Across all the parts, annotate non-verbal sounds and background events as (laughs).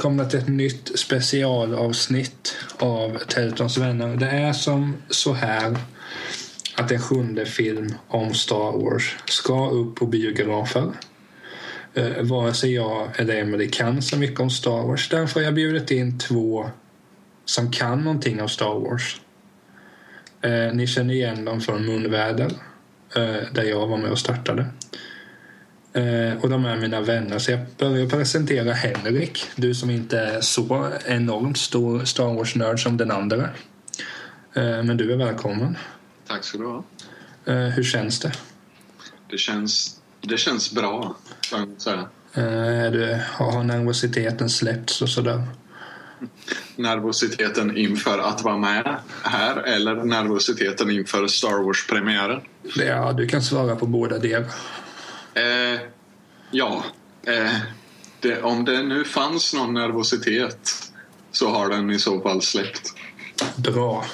välkomna till ett nytt specialavsnitt av Teltons vänner. Det är som så här att en sjunde film om Star Wars ska upp på biografer. Eh, vare sig jag eller Emily kan så mycket om Star Wars. Därför har jag bjudit in två som kan någonting om Star Wars. Eh, ni känner igen dem från Munväder, eh, där jag var med och startade. Eh, och de är mina vänner. Så jag börjar presentera Henrik. Du som inte är så enormt stor Star Wars-nörd som den andra. Eh, men du är välkommen. Tack ska du ha. Eh, hur känns det? Det känns, det känns bra, får jag säga. Eh, du, har nervositeten släppts och sådär? Nervositeten inför att vara med här eller nervositeten inför Star Wars-premiären? Ja, du kan svara på båda delar. Eh, ja, eh, det, om det nu fanns någon nervositet så har den i så fall släppt. Bra.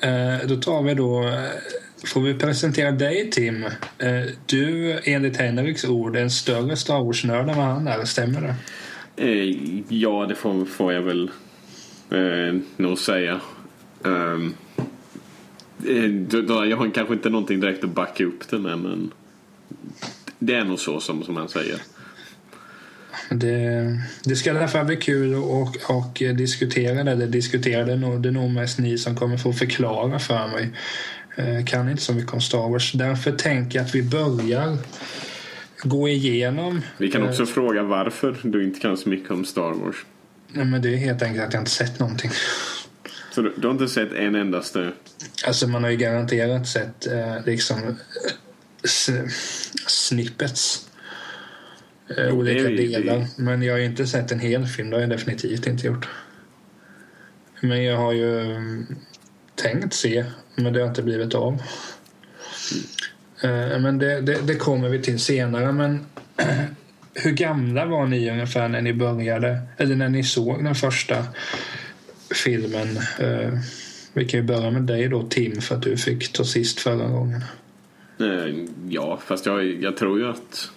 Eh, då tar vi då... eh, Får vi presentera dig, Tim? Eh, du, enligt Henriks ord, är en större Star Wars-nörd än vad han är. Stämmer det? Eh, ja, det får, får jag väl eh, nog säga. Um, eh, då, då, jag har kanske inte någonting direkt att backa upp det med men det är nog så som, som han säger. Det, det ska därför bli kul och, och diskutera det. Eller diskutera det, nog- det är nog mest ni som kommer få förklara för mig. Eh, kan inte så mycket om Star Wars. Därför tänker jag att vi börjar gå igenom. Vi kan eh, också fråga varför du inte kan så mycket om Star Wars. Nej, men det är helt enkelt att jag inte sett någonting. Så du, du har inte sett en endaste? Alltså man har ju garanterat sett eh, liksom eh, snippets. Eh, Jo, olika det ju- det- delar. Men jag har inte sett en hel film. Det har jag definitivt inte gjort. Men jag har ju mm, tänkt se. Men det har inte blivit av. Eh, men det, det, det kommer vi till senare. Men (clears throat) hur gamla var ni ungefär när ni började? Eller när ni såg den första filmen? Eh, vi kan ju börja med dig då Tim för att du fick ta sist förra gången. Eh, ja, fast jag, jag tror ju att,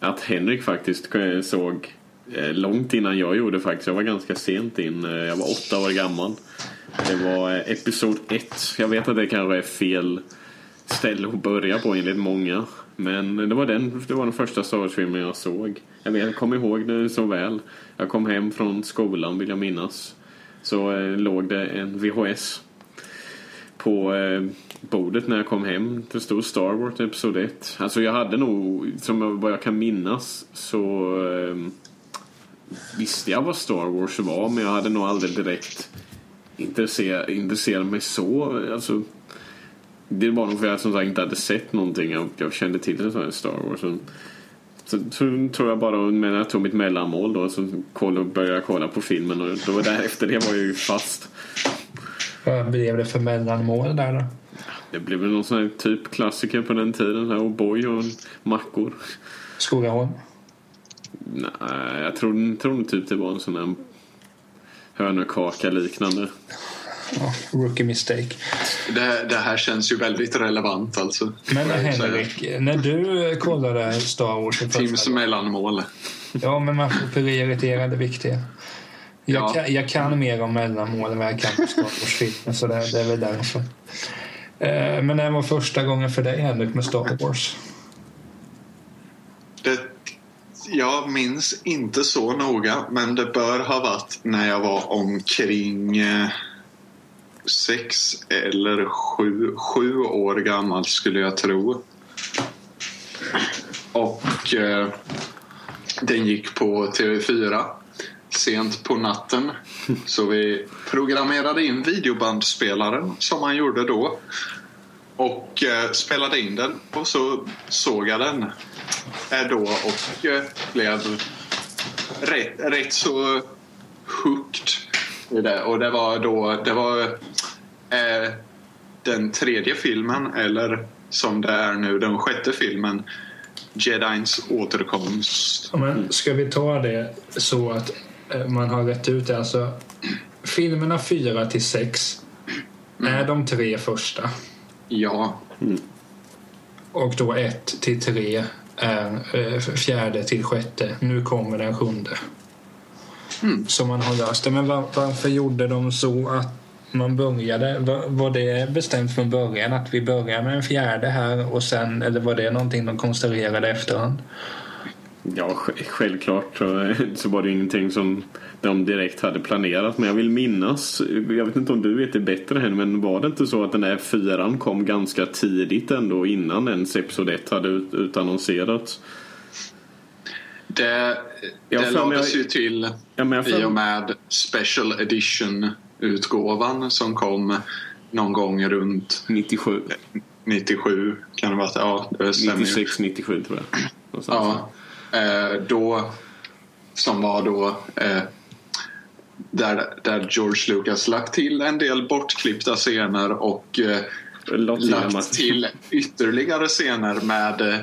att Henrik faktiskt såg eh, långt innan jag gjorde faktiskt. Jag var ganska sent in. Eh, jag var åtta år gammal. Det var episod ett. Jag vet att det kanske är fel ställe att börja på enligt många. Men det var den, det var den första Star Wars-filmen jag såg. Jag, vet, jag kommer ihåg det så väl. Jag kom hem från skolan vill jag minnas. Så eh, låg det en VHS på eh, bordet när jag kom hem. Det stod Star Wars Episod 1. Alltså jag hade nog, som vad jag kan minnas, så eh, visste jag vad Star Wars var men jag hade nog aldrig direkt intresserat, intresserat mig så. Alltså, det var nog för att jag som sagt inte hade sett någonting. Jag, jag kände till det som Star Wars. Så, så, så tror jag bara, när jag tog mitt mellanmål då, så koll, började jag kolla på filmen och då därefter det var jag ju fast. Vad blev det för mellanmål där då? Det blev väl någon sån här typ klassiker på den tiden. O'boy och mackor. Skogaholm? Nej, jag tror, tror nog typ det var en sån här hönökaka liknande. Ja, rookie mistake. Det, det här känns ju väldigt relevant alltså. Men. Henrik, när du kollade Star Wars i första Tims mellanmål. Ja, men man får prioritera det viktiga. Jag, Ja. kan, jag kan mer om mellanmål än vad jag kan om Star Wars-filmer, så det, det är väl därför. Eh, Men det var första gången för dig, Henrik, med Star Wars. Det, jag minns inte så noga, men det bör ha varit när jag var omkring eh, sex eller sju, sju år gammal skulle jag tro. Och eh, den gick på TV4 sent på natten. Så vi programmerade in videobandspelaren som man gjorde då. Och eh, spelade in den och så såg jag den eh, då och eh, blev rätt, rätt så hooked i det. Och det var då det var eh, den tredje filmen eller som det är nu den sjätte filmen Jedins återkomst. Ja, men ska vi ta det så att man har rätt ut det? Alltså, filmerna 4 till 6 är de tre första. Ja, Och då 1 till 3 är eh, fjärde till sjätte. Nu kommer den sjunde. Så man har löst det. Men var, varför gjorde de så att man började? Var, var det bestämt från början att vi börjar med en fjärde här och sen, eller var det någonting de konstruerade efterhand? Ja, sj- självklart så, så var det ingenting som de direkt hade planerat. Men jag vill minnas, jag vet inte om du vet det bättre än men var det inte så att den där fyran kom ganska tidigt ändå innan ens Episod 1 hade ut, utannonserats? det, Jag det lades ju till Ja, jag i och med Special Edition-utgåvan som kom någon gång runt 97, 97 kan det vara. Ja, det stämmer ju. 96, 97 tror jag. Ja, eh, då som var då eh, där, där George Lucas lagt till en del bortklippta scener och eh, lagt till ytterligare scener med eh,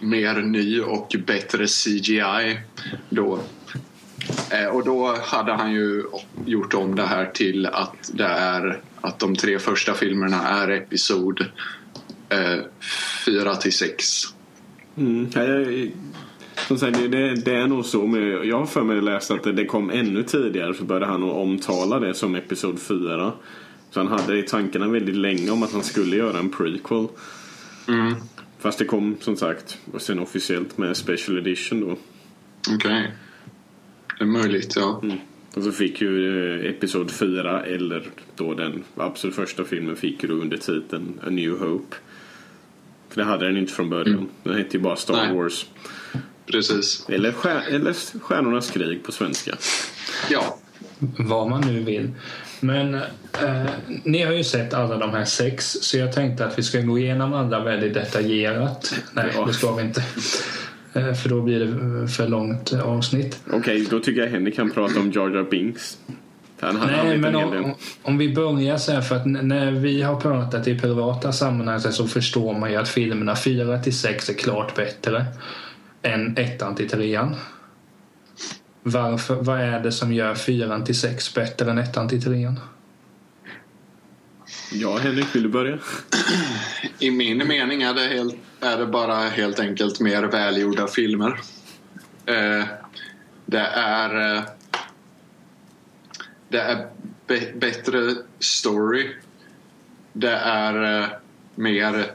mer ny och bättre CGI. Då. Eh, och då hade han ju gjort om det här till att det är att de tre första filmerna är episod eh, 4 till 6. Mm. jag- Som sagt, det, det, det är nog så. Men jag har för mig läst att det, det kom ännu tidigare så började han omtala det som Episod 4. Så han hade i tankarna väldigt länge om att han skulle göra en prequel. Mm. Fast det kom som sagt och sen officiellt med Special Edition då. Okej. Det är möjligt, ja. Och så fick ju eh, Episod 4 eller då den absolut första filmen fick ju då under titeln A New Hope. För det hade den inte från början. Den hette ju bara Star Nej. Wars. Precis. Eller, stjär, eller Stjärnornas krig på svenska. Ja. Vad man nu vill. Men eh, ni har ju sett alla de här sex så jag tänkte att vi ska gå igenom alla väldigt detaljerat. Nej, Ja. det ska vi inte. Eh, för då blir det för långt eh, avsnitt. Okej, då tycker jag Henrik kan prata om Jar Jar Binks. Nej, men om, om- vi börjar så här, för att när vi har pratat i privata sammanhang så förstår man ju att filmerna 4 till 6 är klart bättre än 1 till 3 Varför, vad är det som gör 4 till 6 bättre än 1 till 3 Ja, Henrik, vill du börja? I min mening är det, helt, är det bara helt enkelt mer välgjorda filmer. Eh, det är... Eh, det är be- bättre story. Det är eh, mer...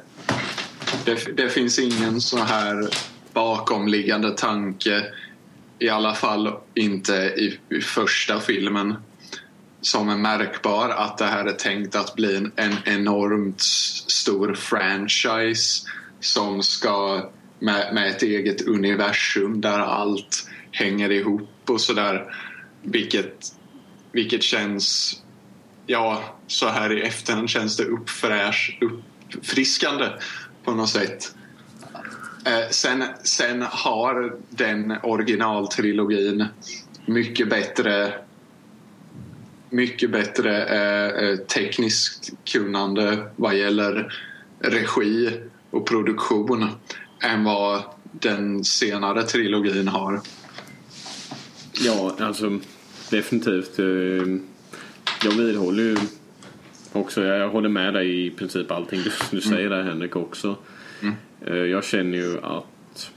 Det, det finns ingen så här bakomliggande tanke. I alla fall inte i, i första filmen som är märkbar att det här är tänkt att bli en, en enormt stor franchise som ska med, med ett eget universum där allt hänger ihop och sådär. Vilket, vilket känns, ja, så här i efterhand känns det uppfräsch, uppfriskande på något sätt. Eh, sen, sen har den originaltrilogin mycket bättre mycket bättre eh, eh, tekniskt kunnande vad gäller regi och produktion än vad den senare trilogin har. Ja, alltså definitivt. eh, Jag vidhåller ju också, jag jag håller med dig i princip allting du, du säger där Henrik också. Eh, Jag känner ju att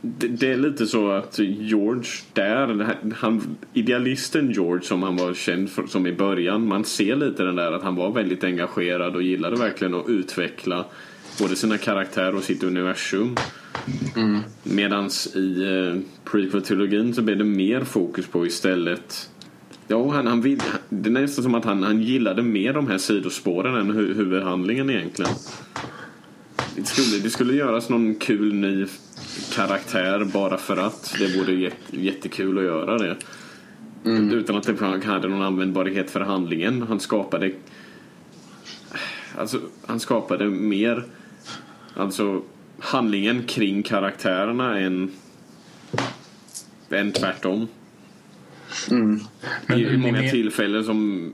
det, det är lite så att George där, han, idealisten George som han var känd för, som i början, man ser lite den där att han var väldigt engagerad och gillade verkligen att utveckla både sina karaktärer och sitt universum. Medans i eh, prequel-trilogin så blev det mer fokus på istället Ja, han, han vill, det är nästan som att han, han gillade mer de här sidospåren än hu, huvudhandlingen egentligen. Det skulle, det skulle göras någon kul ny karaktär bara för att det vore jätte, jättekul att göra det. Utan att det hade någon användbarhet för handlingen. Han skapade Alltså, han skapade mer Alltså handlingen kring karaktärerna än än tvärtom. Mm. Men I, många ni- tillfällen som,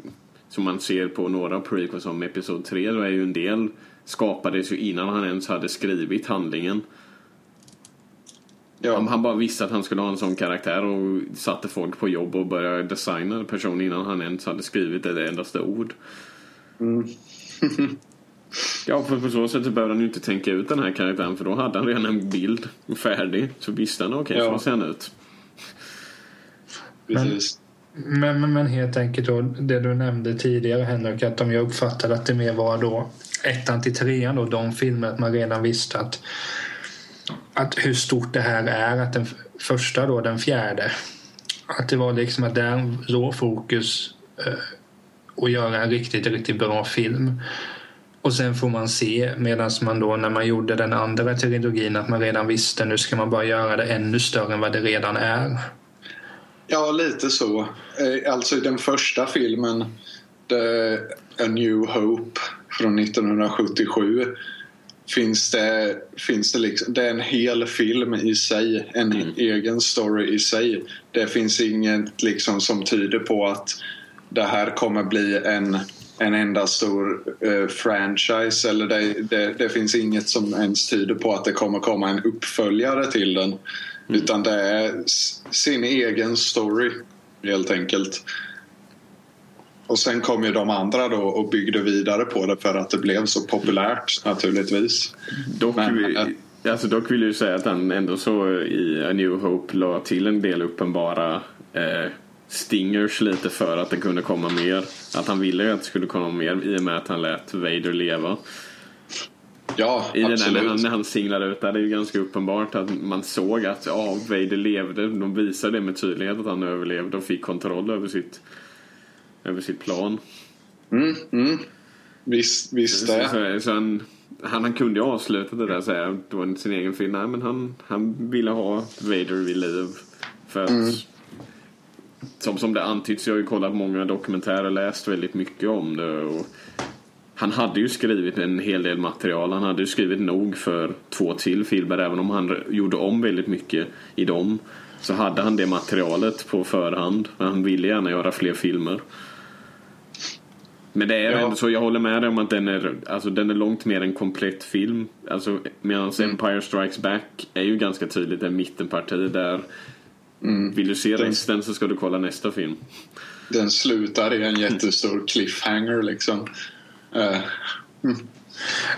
som man ser på några prequels som Episod 3 då är ju en del skapades ju innan han ens hade skrivit handlingen. Han, Ja, han bara visste att han skulle ha en sån karaktär och satte folk på jobb och började designa personen innan han ens hade skrivit ett endaste ord. (laughs) ja, för på så sätt så behövde han ju inte tänka ut den här karaktären för då hade han redan en bild färdig. Så visste han okej, Ja. så ser han ut. precis. Men, men, men helt enkelt då, det du nämnde tidigare Henrik, att om jag uppfattade att det mer var då ettan till trean då, de filmer att man redan visste att, att hur stort det här är, att den första då, den fjärde, att det var liksom att där låg fokus eh, att göra en riktigt, riktigt bra film. Och sen får man se, medan man då när man gjorde den andra trilogin att man redan visste nu ska man bara göra det ännu större än vad det redan är. Ja, lite så. Eh, alltså i den första filmen, The, A New Hope från 1977 finns det, finns det liksom, det är en hel film i sig, en egen story i sig. Det finns inget liksom som tyder på att det här kommer bli en, en enda stor eh, franchise eller det, det, det finns inget som ens tyder på att det kommer komma en uppföljare till den. Utan det är sin egen story helt enkelt. Och sen kom ju de andra då och byggde vidare på det för att det blev så populärt naturligtvis. Dock, Men, vi, alltså dock vill jag ju säga att han ändå så i A New Hope la till en del uppenbara eh, stingers lite för att det kunde komma mer. Att han ville ju att det skulle komma mer i och med att han lät Vader leva. Ja, I den där, absolut. när, han, när han singlade ut där, det är ju ganska uppenbart att man såg att ja, Vader levde. De visade det med tydlighet att han överlevde och fick kontroll över sitt, över sitt plan. Mm, mm. Visst, visst det. så, så han, han, han kunde ju avsluta det där och säga det var sin egen film. Nej, men han, han ville ha Vader vid liv. För att, som, som det antyds, jag har ju kollat många dokumentärer och läst väldigt mycket om det. Och han hade ju skrivit en hel del material. Han hade ju skrivit nog för två till filmer. Även om han gjorde om väldigt mycket i dem. Så hade han det materialet på förhand. Men han ville gärna göra fler filmer. Men det är Ja. ändå så, jag håller med dig om att den är, alltså, den är långt mer en komplett film. Alltså, Medan Empire Strikes Back är ju ganska tydligt en mittenparti där vill du se Den- resten så ska du kolla nästa film. Den slutar i en jättestor cliffhanger liksom. Eh,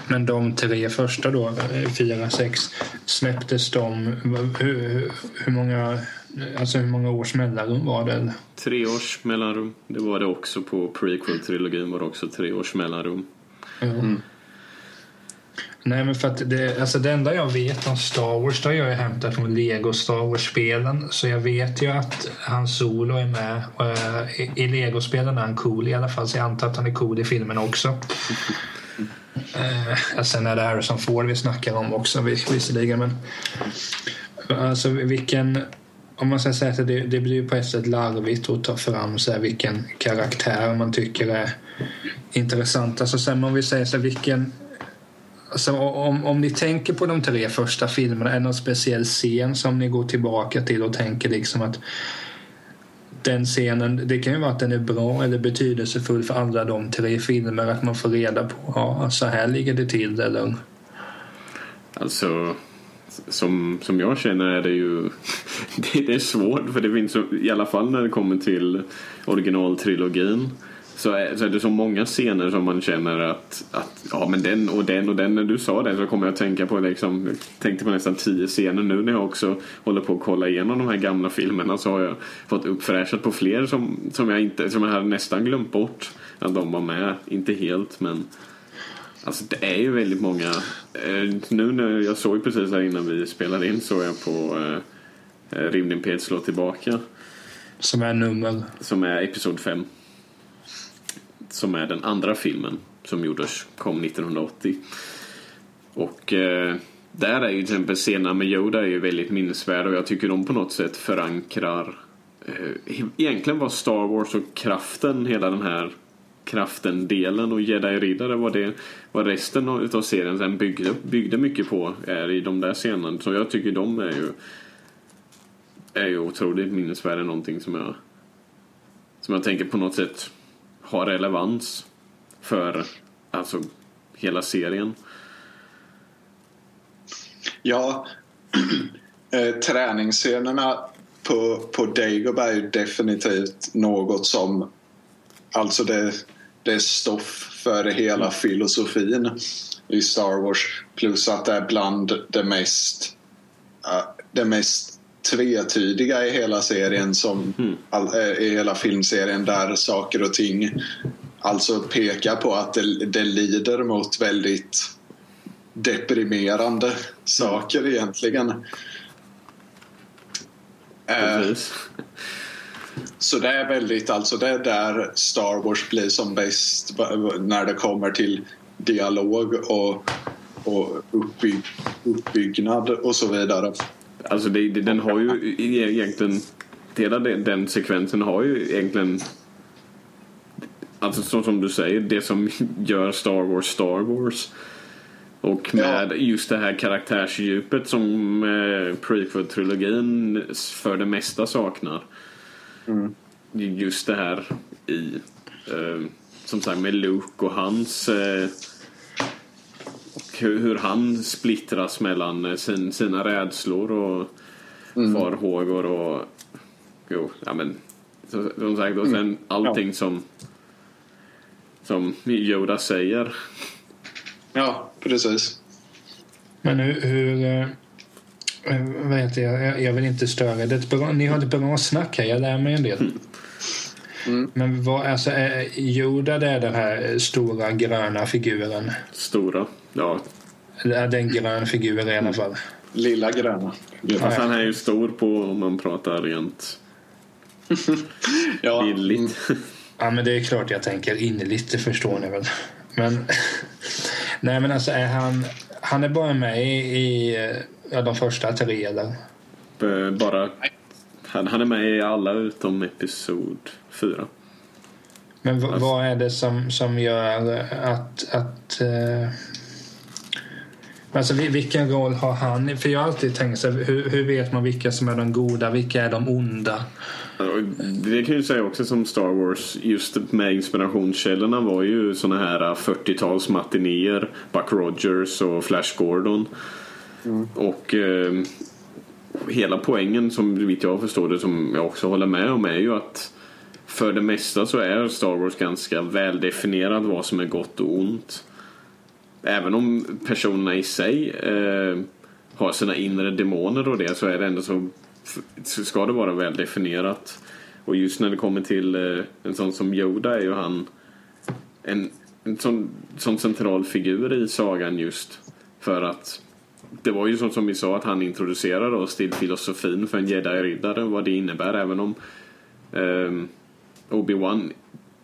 Men de tre första då, eh, fyra, sex, släpptes de... Hur, hur, många, alltså hur många års mellanrum var det? Tre års mellanrum. Det var det också på prequel-trilogin var det också tre års mellanrum. Ja. Nej, men för att det, alltså det enda jag vet om Star Wars det har jag hämtat från Lego Star Wars-spelen. Så jag vet ju att han Solo är med. Och, eh, i, I Lego-spelen är han cool i alla fall, så jag antar att han är cool i filmen också. (laughs) Eh, sen är det Harrison Ford vi snackar om också vis- visserligen. Men, alltså vilken... Om man ska säga att det, det blir på ett sätt larvigt att ta fram så här, vilken karaktär man tycker är intressant. Alltså sen om vi säger så här, vilken... Alltså, om, om ni tänker på de tre första filmerna, är det någon speciell scen som ni går tillbaka till och tänker liksom att den scenen, det kan ju vara att den är bra eller betydelsefull för alla de tre filmer, att man får reda på ja, så här ligger det till eller Alltså, som, som jag känner är det ju... (laughs) Det, det är svårt för det finns så, i alla fall när det kommer till originaltrilogin så är, så är det så många scener som man känner att, att ja men den och den och den när du sa det så kommer jag att tänka på liksom, jag tänkte på nästan tio scener nu när jag också håller på att kolla igenom de här gamla filmerna så har jag fått uppfräschat på fler som, som jag inte, som jag hade nästan glömt bort att de var med, inte helt men Alltså det är ju väldigt många. Eh, nu när jag såg precis här innan vi spelade in såg jag på eh, eh, Rymdimperiet slår tillbaka. som är nummer. Som är episod 5. Som är den andra filmen som gjordes, kom 1980. Och eh, där är ju till exempel scenerna med Yoda är ju väldigt minnesvärda och jag tycker de på något sätt förankrar eh, egentligen var Star Wars och kraften, hela den här kraften-delen och Jedi-riddare var det vad resten av serien sen byggde, byggde mycket på är i de där scenerna. Så jag tycker de är ju är ju otroligt minnesvärda, någonting som jag som jag tänker på något sätt har relevans för alltså hela serien. Ja, (clears throat) eh, träningsscenerna på, på Dagobah är ju definitivt något som... Alltså det, det är stoff för hela filosofin i Star Wars. Plus att det är bland det mest, uh, det mest tvetydiga i hela serien som Mm. eh, i hela filmserien där saker och ting alltså pekar på att det, det lider mot väldigt deprimerande saker egentligen. Eh, Precis. (laughs) så det är väldigt, alltså det är där Star Wars blir som bäst när det kommer till dialog och, och uppby, uppbyggnad och så vidare. Alltså det, det, den har ju e- egentligen Hela den, den sekvensen har ju egentligen Alltså så som du säger, det som (laughs) gör Star Wars Star Wars. Och med just det här karaktärsdjupet som eh, prequel-trilogin för det mesta saknar. Just det här i eh, som sagt med Luke och hans eh, och hur, hur han splittras mellan eh, sin, sina rädslor och farhågor och jo, ja men så- som sagt och sen allting som som Yoda säger. Ja, precis. Men hur... hur eh, eh, heter jag? jag? Vill inte störa. Det bra, ni har ett bra snack här. Jag lär mig en del. Men vad, alltså, är Yoda det är den här stora gröna figuren? Stora. Ja, Eller är det en grön figur i alla fall? Lilla gröna. fast han är ju stor på om man pratar rent Ja, bildligt. Ja, men det är klart jag tänker innerligt, det förstår ni väl. Men, (laughs) nej, men alltså är han... Han är bara med i, i ja, de första tre, eller? Eh, Bara han, han är med i alla utom episod 4. Men v- Alltså- vad är det som, som gör att... att eh, alltså vil- vilken roll har han? För jag har alltid tänkt så hur, hur vet man vilka som är de goda, vilka är de onda? Det kan ju säga också som Star Wars, just med inspirationskällorna var ju såna här 40-tals matinéer. Buck Rogers och Flash Gordon. Mm. Och eh, hela poängen som vitt jag förstår det, som jag också håller med om, är ju att för det mesta så är Star Wars ganska väldefinierat vad som är gott och ont. Även om personerna i sig eh, har sina inre demoner och det så är det ändå så, så ska det vara väldefinierat. Och just när det kommer till eh, en sån som Yoda är ju han en, en sån, sån central figur i sagan just för att det var ju så som vi sa att han introducerade oss till filosofin för en jedi-riddare vad det innebär även om eh, Obi-Wan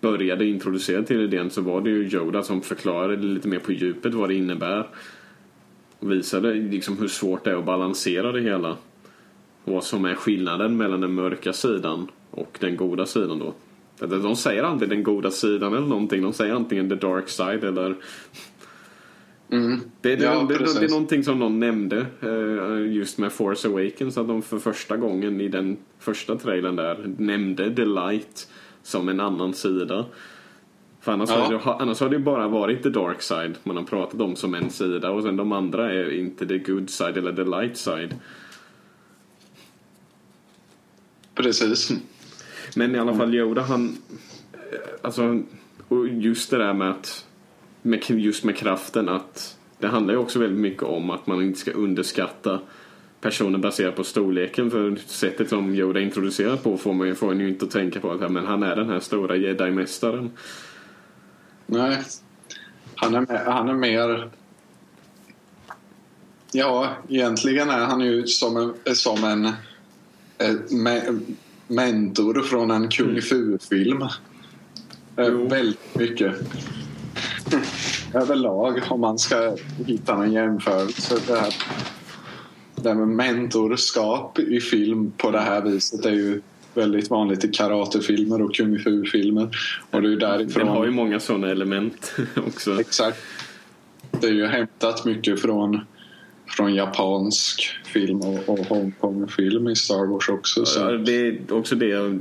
började introducera till idén så var det ju Yoda som förklarade lite mer på djupet vad det innebär. Och visade liksom hur svårt det är att balansera det hela. Och vad som är skillnaden mellan den mörka sidan och den goda sidan då. De säger aldrig den goda sidan eller någonting. De säger antingen the dark side eller Mm. det, det, Ja, det, det, är någonting som någon nämnde eh, just med Force Awakens att de för första gången i den första trailern där nämnde The Light som en annan sida. För annars, Ja. har det, annars har det ju bara varit the dark side man har pratat om som en sida och sen de andra är inte the good side eller the light side. Precis. Men i alla fall Yoda han eh, Alltså och just det där med att med, Just med kraften att Det handlar ju också väldigt mycket om att man inte ska underskatta Personer baserat på storleken för sättet som Yoda introducerad på får man ju, får en ju inte att tänka på att ja, men han är den här stora jedi-mästaren. Nej. Han är, mer- han är mer... Ja, egentligen är han ju som en, som en eh, me, mentor från en kung fu-film. Eh, Jo. Väldigt mycket. Överlag, om man ska hitta en jämförelse. Det här, det här med mentorskap i film på det här viset är ju väldigt vanligt i karatefilmer och kung fu-filmer. Och det är därifrån... Den har ju många sådana element (laughs) också. Exakt. Det är ju hämtat mycket från, från japansk film och, och Hongkong-film i Star Wars också. Så. Ja, det är också det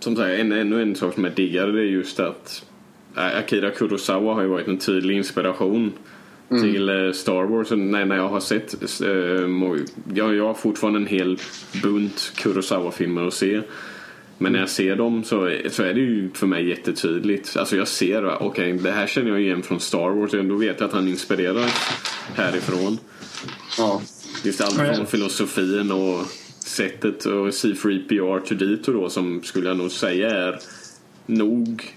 som sagt, en, ännu en sak som jag diggar det är just att Akira Kurosawa har ju varit en tydlig inspiration mm. till eh, Star Wars. När, när jag har sett, äh, jag, jag har fortfarande en hel bunt Kurosawa-filmer att se. Men när jag ser dem så, så är det ju för mig jättetydligt. Alltså jag ser, okej okay, det här känner jag igen från Star Wars. Då vet jag att han inspirerar härifrån. Ja. Just allt från filosofin och sättet och C3PO R2D2 då som skulle jag nog säga är nog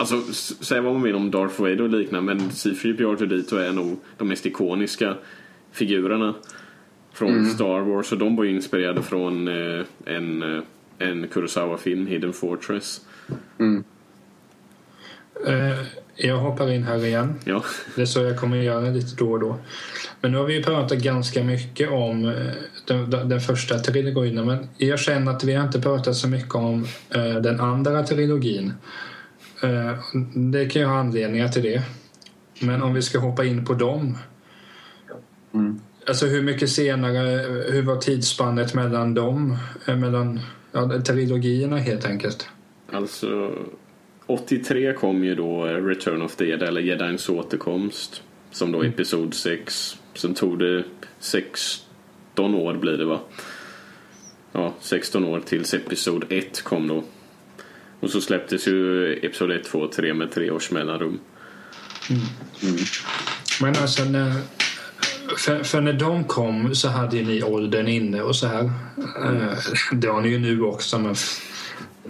Alltså, säg vad man vill om Darth Vader och liknande men C3PO R2D2 är nog de mest ikoniska figurerna från mm. Star Wars och de var ju inspirerade från eh, en, eh, en Kurosawa-film, Hidden Fortress. Mm. Uh, jag hoppar in här igen. Ja. Det är så jag kommer göra lite då och då. Men nu har vi pratat ganska mycket om eh, den, den första trilogin men jag känner att vi har inte pratat så mycket om uh, den andra trilogin. Uh, det kan ju ha anledningar till det. Men om vi ska hoppa in på dem. Mm. Alltså hur mycket senare, hur var tidsspannet mellan dem? Mellan ja, trilogierna helt enkelt? Alltså 83 kom ju då Return of the Jedi, eller Jedins återkomst. Som då mm. episod 6. Sen tog det 16 år blir det va? Ja, 16 år tills episod 1 kom då. Och så släpptes ju episod 1, 2 och 3 med tre års mellanrum. Mm. Mm. Men alltså när, för, för, när de kom så hade ni åldern inne och så här. Mm. Det har ni ju nu också men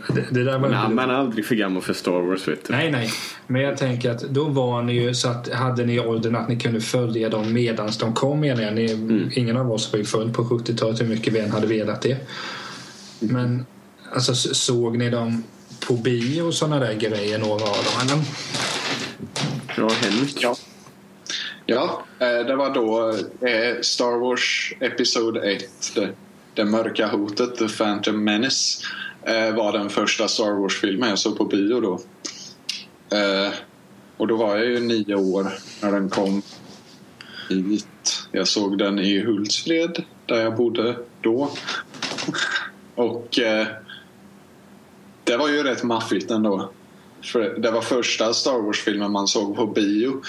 det, det där var nej, man är aldrig för gammal för Star Wars vet du. Nej, nej. Men jag tänker att då var ni ju så att hade ni åldern att ni kunde följa dem medans de kom menar jag. Ni, mm. Ingen av oss var ju född på 70-talet hur mycket vi än hade velat det. Men alltså såg ni dem på bio och sådana där grejer några av dem eller? Ja, Henrik. Ja. Ja, eh, det var då eh, Star Wars Episod 1, det, mörka hotet, The Phantom Menace eh, var den första Star Wars-filmen jag såg på bio då. Och då var jag ju nio år när den kom hit. Jag såg den i Hultsfred där jag bodde då. och eh, det var ju rätt maffigt ändå. För det var första Star Wars-filmen man såg på bio.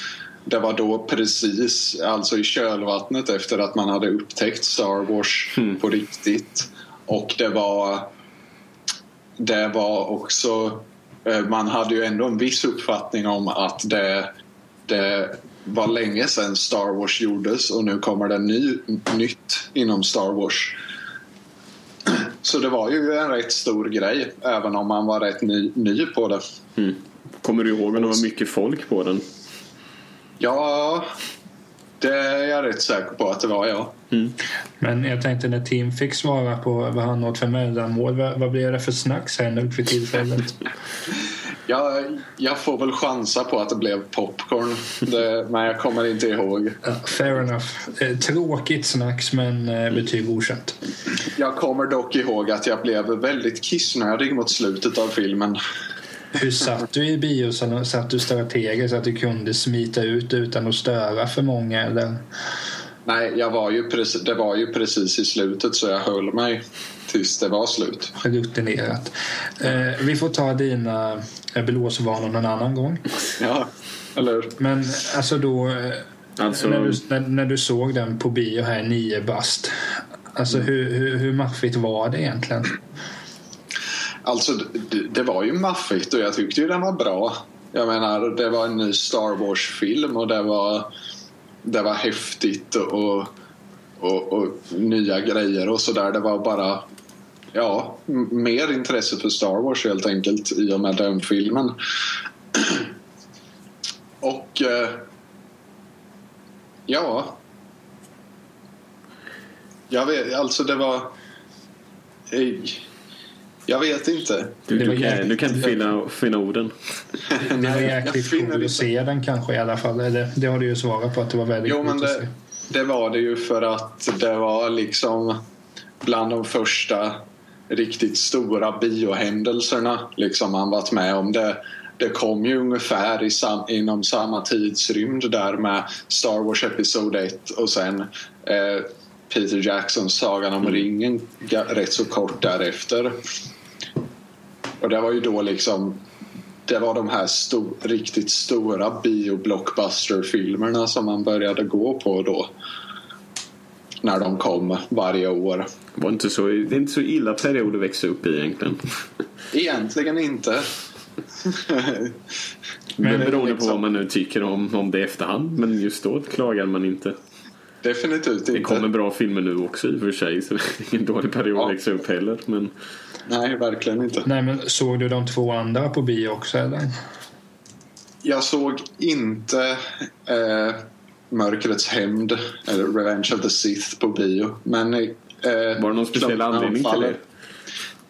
Det var då precis, alltså i kölvattnet efter att man hade upptäckt Star Wars mm. på riktigt. Och det var det var också... Eh, man hade ju ändå en viss uppfattning om att det, det var länge sedan Star Wars gjordes och nu kommer det ny, nytt inom Star Wars. Så det var ju en rätt stor grej även om man var rätt ny, ny på det. Mm. Kommer du ihåg om det var mycket folk på den? Ja, det är jag rätt säker på att det var, ja. Mm. Men jag tänkte när Tim fick svara på vad han åt för mellanmål, vad, vad blev det för snack sen för tillfället? (laughs) jag, jag får väl chansa på att det blev popcorn, det, men jag kommer inte ihåg. Uh, fair enough. Eh, tråkigt snacks, men eh, betyg okänt. Jag kommer dock ihåg att jag blev väldigt kissnödig mot slutet av filmen. Hur satt du i biosalen? Satt du strategiskt så att du kunde smita ut utan att störa för många? Eller? Nej, jag var ju precis, det var ju precis i slutet så jag höll mig tills det var slut. Rutinerat. Eh, vi får ta dina eh, blåsvanor någon annan gång. Ja, eller Men alltså då... Eh, alltså... När, du, när, när, du såg den på bio här, nio bast. Alltså mm. hur, hur, hur maffigt var det egentligen? Alltså det, det var ju maffigt och jag tyckte ju den var bra. Jag menar, det var en ny Star Wars-film och det var, det var häftigt och, och, och nya grejer och sådär. Det var bara ja, mer intresse för Star Wars helt enkelt i och med den filmen. (clears throat) och eh, ja. Jag vet, alltså det var... Eh, jag vet inte. Du, du, kan, du kan inte finna, finna orden. det var jäkligt kul att se den kanske i alla fall. Det, det har du ju svarat på att det var väldigt jo, men det, det var det ju för att det var liksom bland de första riktigt stora biohändelserna liksom man varit med om. Det, det kom ju ungefär i sam, inom samma tidsrymd där med Star Wars Episod 1 och sen eh, Peter Jacksons Sagan om mm. ringen rätt så kort därefter. Och det var ju då liksom det var de här sto riktigt stora bio-blockbuster-filmerna som man började gå på då. När de kom varje år. Det, var inte så, det är inte så illa period att växa upp i egentligen. Egentligen inte. Men beroende på liksom- vad man nu tycker om, om det i efterhand. Men just då klagar man inte. Definitivt Det inte. kommer bra filmer nu också i och för sig. Så (laughs) det är ingen dålig period Ja. att växa upp heller. Men Nej, verkligen inte. Nej, men såg du de två andra på bio också eller? Jag såg inte eh, Mörkrets hämnd, eller Revenge of the Sith på bio. Men, eh, var det någon speciell anledning till det?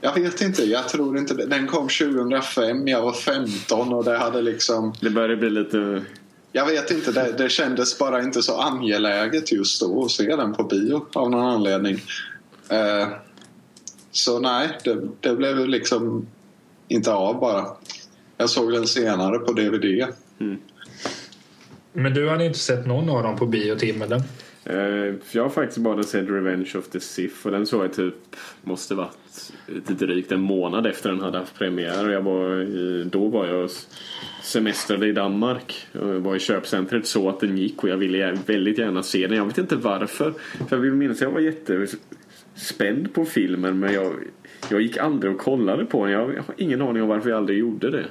Jag vet inte, jag tror inte det. Den kom 2005, jag var 15 och det hade liksom... Det börjar bli lite... Jag vet inte, det, det kändes bara inte så angeläget just då att se den på bio av någon anledning. Eh, så nej, det, det blev liksom inte av bara. Jag såg den senare på DVD. Mm. Men du hade inte sett någon av dem på bio, Eh, jag har faktiskt bara sett Revenge of the Sith och den såg jag typ, måste varit lite drygt en månad efter den hade haft premiär. Och jag var i, då var jag semestrade i Danmark. Och jag var i köpcentret så att den gick och jag ville väldigt gärna se den. Jag vet inte varför. För jag vill minnas att jag var jättespänd på filmen men jag, jag gick aldrig och kollade på den. Jag, jag har ingen aning om varför jag aldrig gjorde det.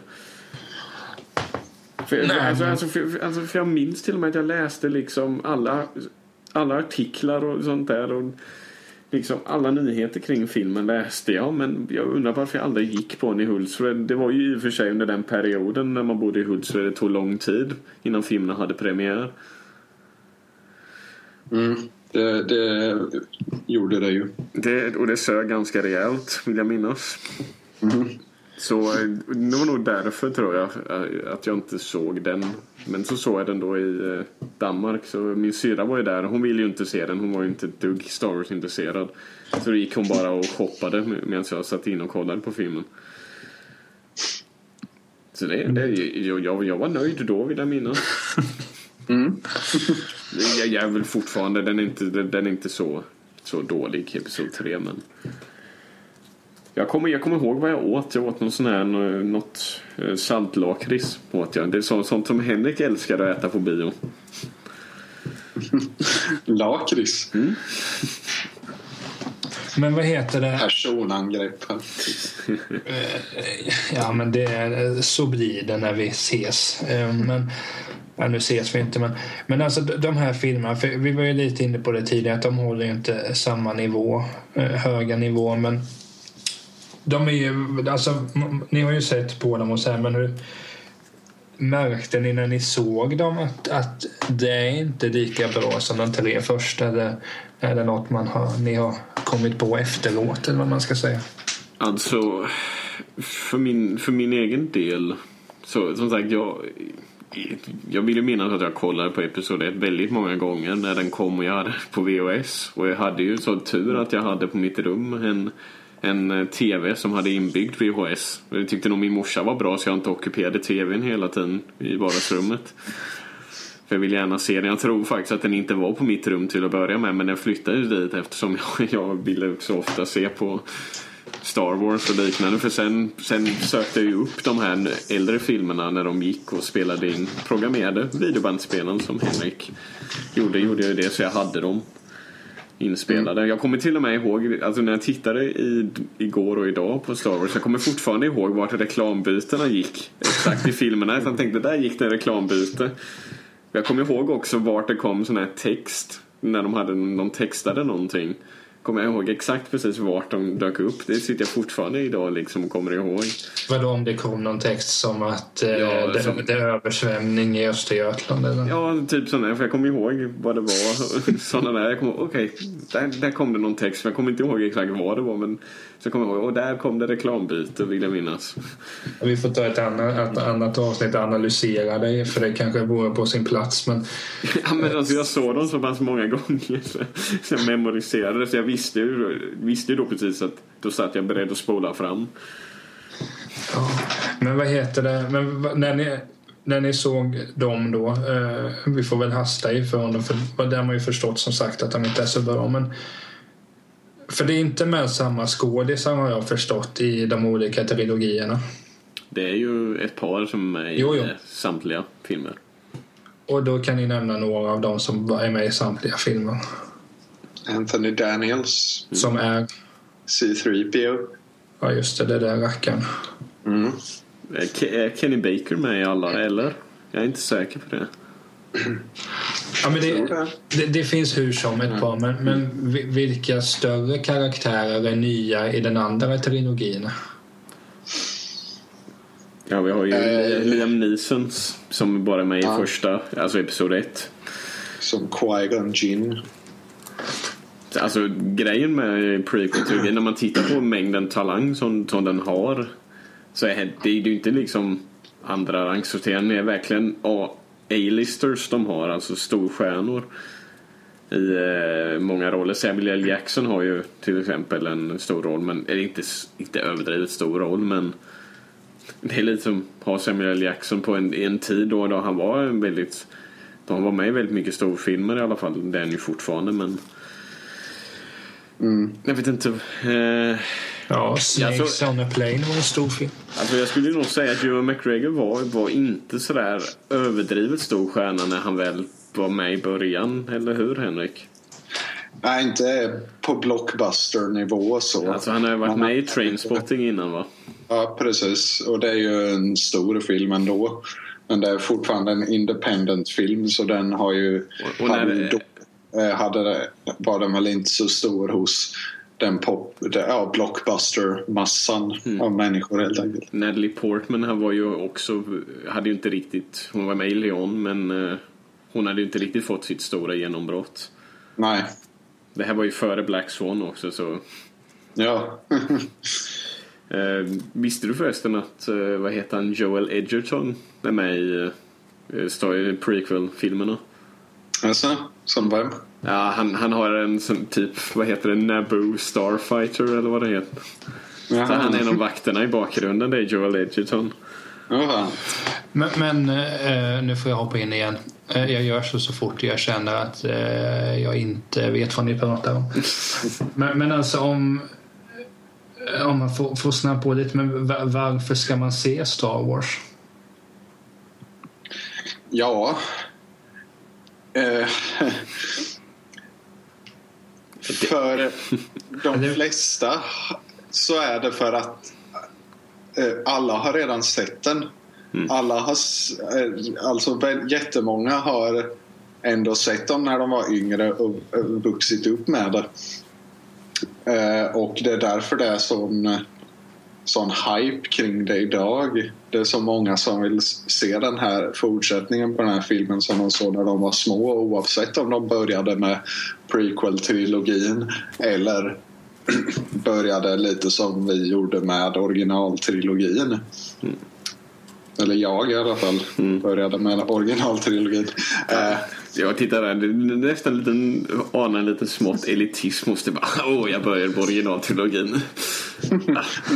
För, alltså, alltså, för, för- alltså, för jag minns till och med att jag läste liksom alla, alla artiklar och sånt där. Och liksom alla nyheter kring filmen läste jag. Men jag undrar varför jag aldrig gick på den i Hultsfred. Det var ju i och för sig under den perioden när man bodde i Hultsfred. Det tog lång tid innan filmen hade premiär. Mm. Det, det gjorde det ju. Det, och det sög ganska rejält vill jag minnas. Så det var nog därför tror jag att jag inte såg den. Men så såg jag den då i eh, Danmark. Så min syrra var ju där. Hon ville ju inte se den. Hon var ju inte ett dugg Star Wars intresserad. Så då gick hon bara och shoppade medan jag satt in och kollade på filmen. Så det, det, jag, jag, jag var nöjd då vill jag minnas. (laughs) (laughs) Jag, jag är väl fortfarande, den är inte, den är inte så, så dålig, episod 3 men jag kommer, jag kommer ihåg vad jag åt. Jag åt någon sån här, något eh, saltlakrits åt jag. Det är så, sånt som Henrik älskar att äta på bio. (laughs) Lakrits. Men vad heter det? Personangrepp. här. Ja, men det är, så blir det när vi ses. Eh, Men, ja, nu ses vi inte, men, men alltså de- här filmerna, för vi var ju lite inne på det tidigare, att de håller ju inte samma nivå, eh, höga nivå, men de är ju, alltså, ni har ju sett på dem och så här, men hur märkte ni när ni såg dem att, att det är inte lika bra som de tre första? Eller är det något man har, ni har kommit på efteråt, eller vad man ska säga? Alltså, för min, för min egen del. Så som sagt, jag, jag vill ju minnas att jag kollade på episod 1 väldigt många gånger när den kom och jag hade på VHS. Och jag hade ju så tur att jag hade på mitt rum en, en eh, TV som hade inbyggd VHS. Jag tyckte nog min morsa var bra så jag inte ockuperade TVn hela tiden i vardagsrummet. För jag vill gärna se den. Jag tror faktiskt att den inte var på mitt rum till att börja med men den flyttade ju dit eftersom jag, (laughs) jag ville så ofta se på Star Wars och liknande. För sen, sen sökte jag ju upp de här äldre filmerna när de gick och spelade in programmerade videobandspelen som Henrik gjorde. Gjorde jag ju det så jag hade dem inspelade. Jag kommer till och med ihåg, alltså när jag tittade i, igår och idag på Star Wars, jag kommer fortfarande ihåg vart reklambytena gick. Exakt i filmerna. Så jag tänkte, där gick det en reklambyte. Jag kommer ihåg också vart det kom sån här text. När de, hade, de textade någonting. Kommer jag ihåg exakt precis vart de dök upp. Det sitter jag fortfarande idag liksom och kommer ihåg. Vadå om det kom någon text som att eh, Ja, det, som- det är översvämning i Östergötland? Eller? Ja, typ sådana. För jag kommer ihåg vad det var. (laughs) Sådana där. Okej, där, där kom det någon text. Men jag kommer inte ihåg exakt vad det var. Men så jag kommer ihåg, och där kom det reklambyte vill jag minnas. Vi får ta ett annat, ett annat avsnitt och analysera det för det kanske vore på sin plats. Men (laughs) Ja, men alltså, jag såg dem så pass många gånger så (laughs) jag memoriserade. Så jag visste ju, visste ju då precis att då satt jag beredd att spola fram. Ja, men vad heter det? Men när ni, när ni såg dem då, eh, vi får väl hasta ifrån dem för där har man ju förstått som sagt att de inte är så bra. Men För det är inte med samma skådisar har jag förstått i de olika trilogierna. Det är ju ett par som är i Jo, jo. samtliga filmer. Och då kan ni nämna några av dem som är med i samtliga filmer. Anthony Daniels, Som är, C3PO. ja just det, det där rackaren. Mm. Är Kenny Baker med i alla, eller? Jag är inte säker på det. (clears throat) Ja, men det, det. det, finns hur som ett par, men, men vi- vilka större karaktärer är nya i den andra trilogin? Ja, vi har ju Eh, Liam Neeson som bara är med i Ja. första, alltså episod ett. Som Qui-Gon Jinn. Alltså grejen med prequel när man tittar på mängden talang som, som den har så är det är ju inte liksom andra rangsorterande. Det är verkligen A- A-listers de har, alltså storstjärnor i eh, många roller. Samuel L. Jackson har ju till exempel en stor roll, men eller inte, inte överdrivet stor roll, men det är lite som att ha Samuel L. Jackson på en, en tid då, då han var en väldigt då han var med i väldigt mycket storfilmer i alla fall. Det är han ju fortfarande, men jag vet inte. Eh, Ja, Snakes Alltså- on a plane var en stor film. alltså jag skulle nog säga att Ewan McGregor var, var inte sådär överdrivet stor stjärna när han väl var med i början. Eller hur Henrik? Nej, inte på blockbuster-nivå så. Alltså han har ju varit med i Trainspotting innan va? Ja, precis. Och det är ju en stor film ändå. Men det är fortfarande en independent film så den har ju... Och- och när hade, eh, hade var den väl inte så stor hos den pop, ja, blockbuster-massan Mm. av människor helt enkelt. Natalie Portman han var ju också, hade ju inte riktigt, hon var med i Leon men eh, hon hade ju inte riktigt fått sitt stora genombrott. Nej. Det här var ju före Black Swan också så Ja. (laughs) Eh, visste du förresten att, eh, vad heter han, Joel Edgerton är med i eh, prequel-filmerna? alltså, som vem? Ja, han, han har en sån typ, vad heter det, Naboo Starfighter eller vad det heter. Så han är en av vakterna i bakgrunden, det är Joel Edgerton. Ja, fan. Men, men eh, nu får jag hoppa in igen. Eh, jag gör så så fort jag känner att eh, jag inte vet vad ni pratar om. (laughs) men, men alltså om, om man får, får snabba på lite, men va- varför ska man se Star Wars? Ja. (laughs) För de flesta så är det för att eh, alla har redan sett den. Alla har, eh, alltså jättemånga har ändå sett dem när de var yngre och och vuxit upp med det. Eh, och det är därför det är sån, sån hype kring det idag. Det är så många som vill se den här fortsättningen på den här filmen som de såg när de var små oavsett om de började med prequel-trilogin eller (clears throat) började lite som vi gjorde med originaltrilogin. Eller jag i alla fall började med originaltrilogin. Eh, Jag tittar där, det är nästan en liten, anar en liten smått elitism hos det åh jag börjar på originaltrilogin. (laughs)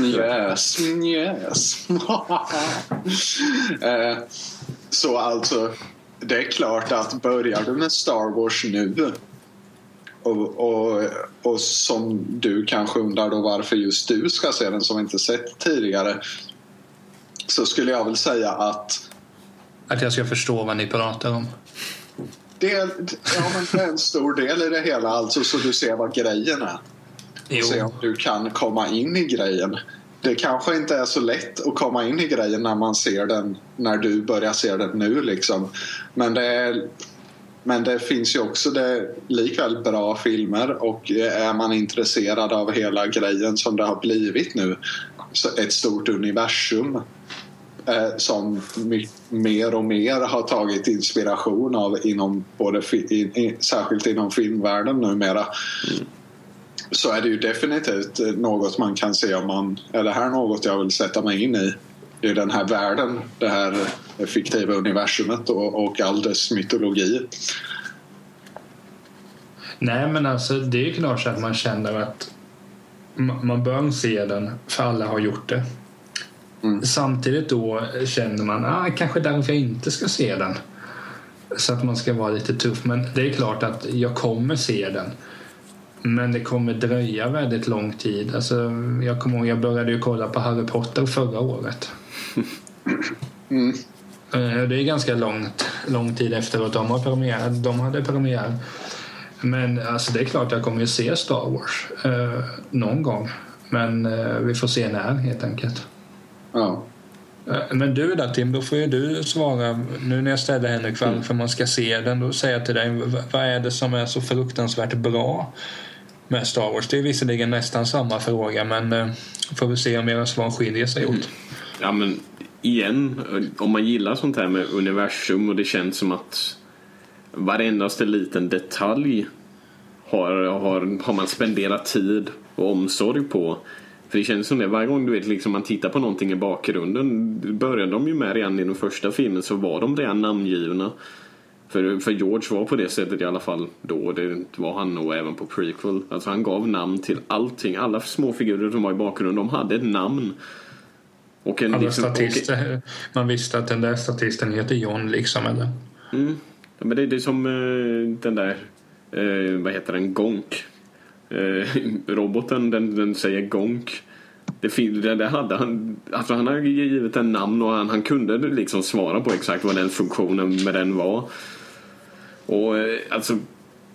Yes, yes. (laughs) eh, så alltså, det är klart att börjar du med Star Wars nu och, och, och som du kanske undrar då varför just du ska se den som inte sett tidigare så skulle jag väl säga att Att jag ska förstå vad ni pratar om. Det är, ja, men det är en stor del i det hela, alltså så du ser vad grejen är. Jo. se om du kan komma in i grejen. Det kanske inte är så lätt att komma in i grejen när man ser den när du börjar se den nu liksom. Men det, är, men det finns ju också det, likväl bra filmer och är man intresserad av hela grejen som det har blivit nu ett stort universum som my- mer och mer har tagit inspiration av inom både i, i, särskilt inom filmvärlden numera så är det ju definitivt något man kan se om man är det här något jag vill sätta mig in i. Är den här världen, det här fiktiva universumet och, och all dess mytologi. Nej, men alltså det är klart så att man känner att ma- man bör se den för alla har gjort det. Mm. Samtidigt då känner man ah, kanske därför jag inte ska se den. Så att man ska vara lite tuff. Men det är klart att jag kommer se den. Men det kommer dröja väldigt lång tid. Alltså, jag kommer ihåg, jag började ju kolla på Harry Potter förra året. (clears throat) Mm. Eh, Det är ganska långt, lång tid efteråt. De, har premiär, de hade premiär. Men alltså, det är klart jag kommer ju se Star Wars eh, någon gång. Men eh, vi får se när helt enkelt. Ja. Eh, Men du då Tim, då får ju du svara. Nu när jag ställer Henrik Mm. varför man ska se den. Då säger jag till dig, vad är det som är så fruktansvärt bra med Star Wars? Det är visserligen nästan samma fråga men eh, får vi se om era svar skiljer sig Mm. åt. Ja men igen, om man gillar sånt här med universum och det känns som att varendaste liten detalj har, har, har man spenderat tid och omsorg på. För det känns som det, varje gång du vet, liksom man tittar på någonting i bakgrunden började de ju med redan i den första filmen så var de redan namngivna. För, för George var på det sättet i alla fall då. Det var han nog även på prequel. Alltså han gav namn till allting. Alla små figurer som var i bakgrunden, de hade ett namn. Och en, Alla liksom, och- statister, man visste att den där statisten heter John liksom eller? Mm. Ja, men det, det är som eh, den där, eh, vad heter den, Gonk. Eh, (laughs) roboten, den, den säger Gonk. Det, det, hade han, alltså han hade givit en namn och han, han kunde liksom svara på exakt vad den funktionen med den var. Och eh, alltså,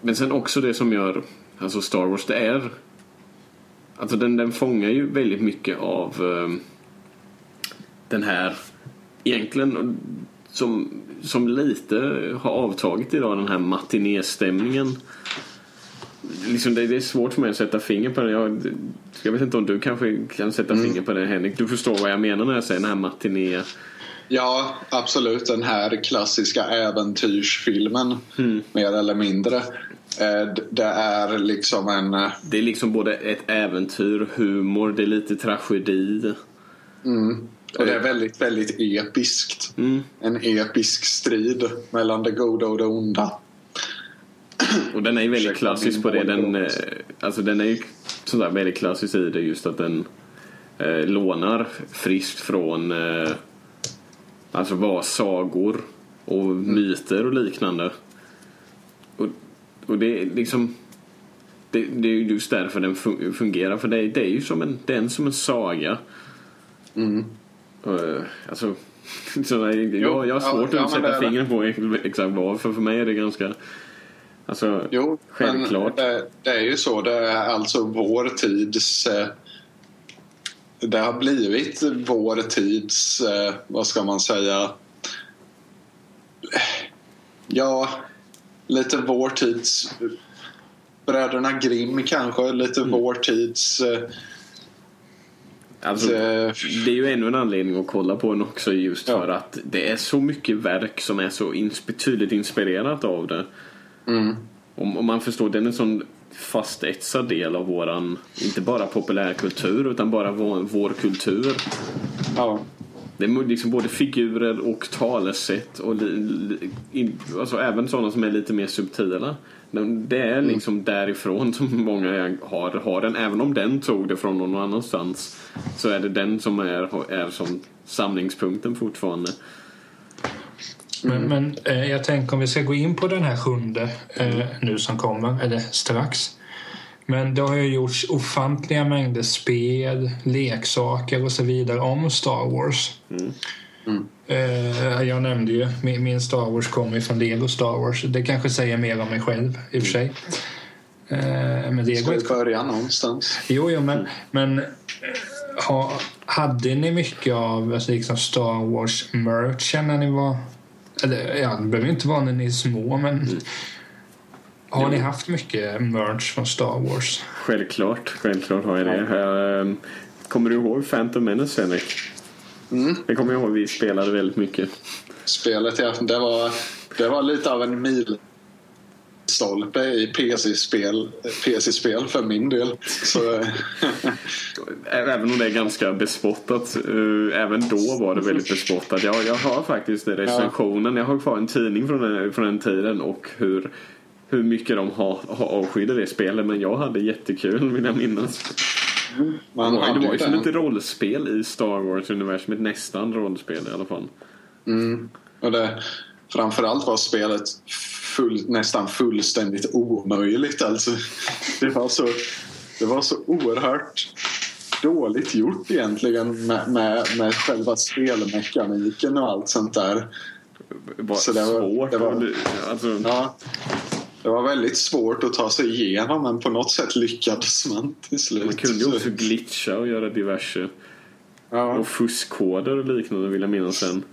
men sen också det som gör alltså Star Wars, det är Alltså den, den fångar ju väldigt mycket av eh, den här egentligen som, som lite har avtagit idag den här matinéstämningen. Liksom det, det är svårt för mig att sätta finger på det. Jag, jag vet inte om du kanske kan sätta finger på det Henrik. Du förstår vad jag menar när jag säger den här matiné. Ja, absolut. Den här klassiska äventyrsfilmen, Mm. mer eller mindre. Eh, Det är liksom en... eh, Det är liksom både ett äventyr, humor, det är lite tragedi. Mm, och det är väldigt, väldigt episkt. Mm. En episk strid mellan det goda och det onda. (clears throat) Och den är ju väldigt klassisk på det. Den, eh, alltså den är ju sådär väldigt klassisk i det just att den eh, lånar friskt från eh, alltså vad sagor och myter och liknande. Och, och det är liksom det, det är ju just därför den fun- fungerar för det, det är ju som en, är som en saga. Mm. Uh, alltså, (laughs) så jag, jag, jag har svårt ja, att sätta fingret på exakt vad. För för mig är det ganska Alltså, Jo, Självklart. men det, det är ju så. Det är alltså vår tids... eh, Det har blivit vår tids, eh, vad ska man säga? Ja, lite vår tids... Bröderna Grimm kanske, lite Mm. vår tids... eh, alltså eh, Det är ju ännu en anledning att kolla på den också just Ja. för att det är så mycket verk som är så ins- tydligt inspirerat av det. Mm. Om, om man förstår, den är en sån fastetsad del av våran, inte bara populärkultur utan bara vår, vår kultur. Ja. Det är liksom både figurer och talesätt och li, li, alltså även sådana som är lite mer subtila. Det är liksom därifrån som många har, har den. Även om den tog det från någon annanstans så är det den som är, är som samlingspunkten fortfarande. Men, men eh, jag tänker om vi ska gå in på den här sjunde eh, nu som kommer, eller strax. Men det har ju gjorts ofantliga mängder spel, leksaker och så vidare om Star Wars. Eh, jag nämnde ju, min, min Star Wars kommer ju från Lego Star Wars. Det kanske säger mer om mig själv i och för sig. Eh, men Lego Ska vi börja någonstans? Jo, jo men, men eh, ha, hade ni mycket av alltså, liksom Star Wars-merchen när ni var... Eller ja, det behöver inte vara när ni är små, men... Har ni haft mycket merch från Star Wars? Självklart, självklart har jag det. Ehm, Kommer du ihåg Phantom Menace Henrik? Mm. Det kommer jag ihåg, vi spelade väldigt mycket. Spelet, ja. Det var, det var lite av en milstolpe i PC-spel PC-spel för min del. Så, Även om det är ganska bespottat. eh, Även då var det väldigt bespottat. Jag, jag har faktiskt recensionen. Jag har kvar en tidning från den, från den tiden och hur, hur mycket de har, har avskydde det spelet. Men jag hade jättekul vill jag minnas. man det var, det var ju som lite rollspel i Star Wars-universumet. Nästan rollspel i alla fall. Mm. Och det, framförallt var spelet full, nästan fullständigt omöjligt. Alltså, det, var så, det var så oerhört dåligt gjort egentligen med, med, med själva spelmekaniken och allt sånt där. Bara Så det var- svårt. det var- alltså, Ja, det var väldigt svårt att ta sig igenom men på något sätt lyckades man till slut. Man kunde ju också glitcha och göra diverse ja. och fuskkoder och liknande vill jag minnas sen.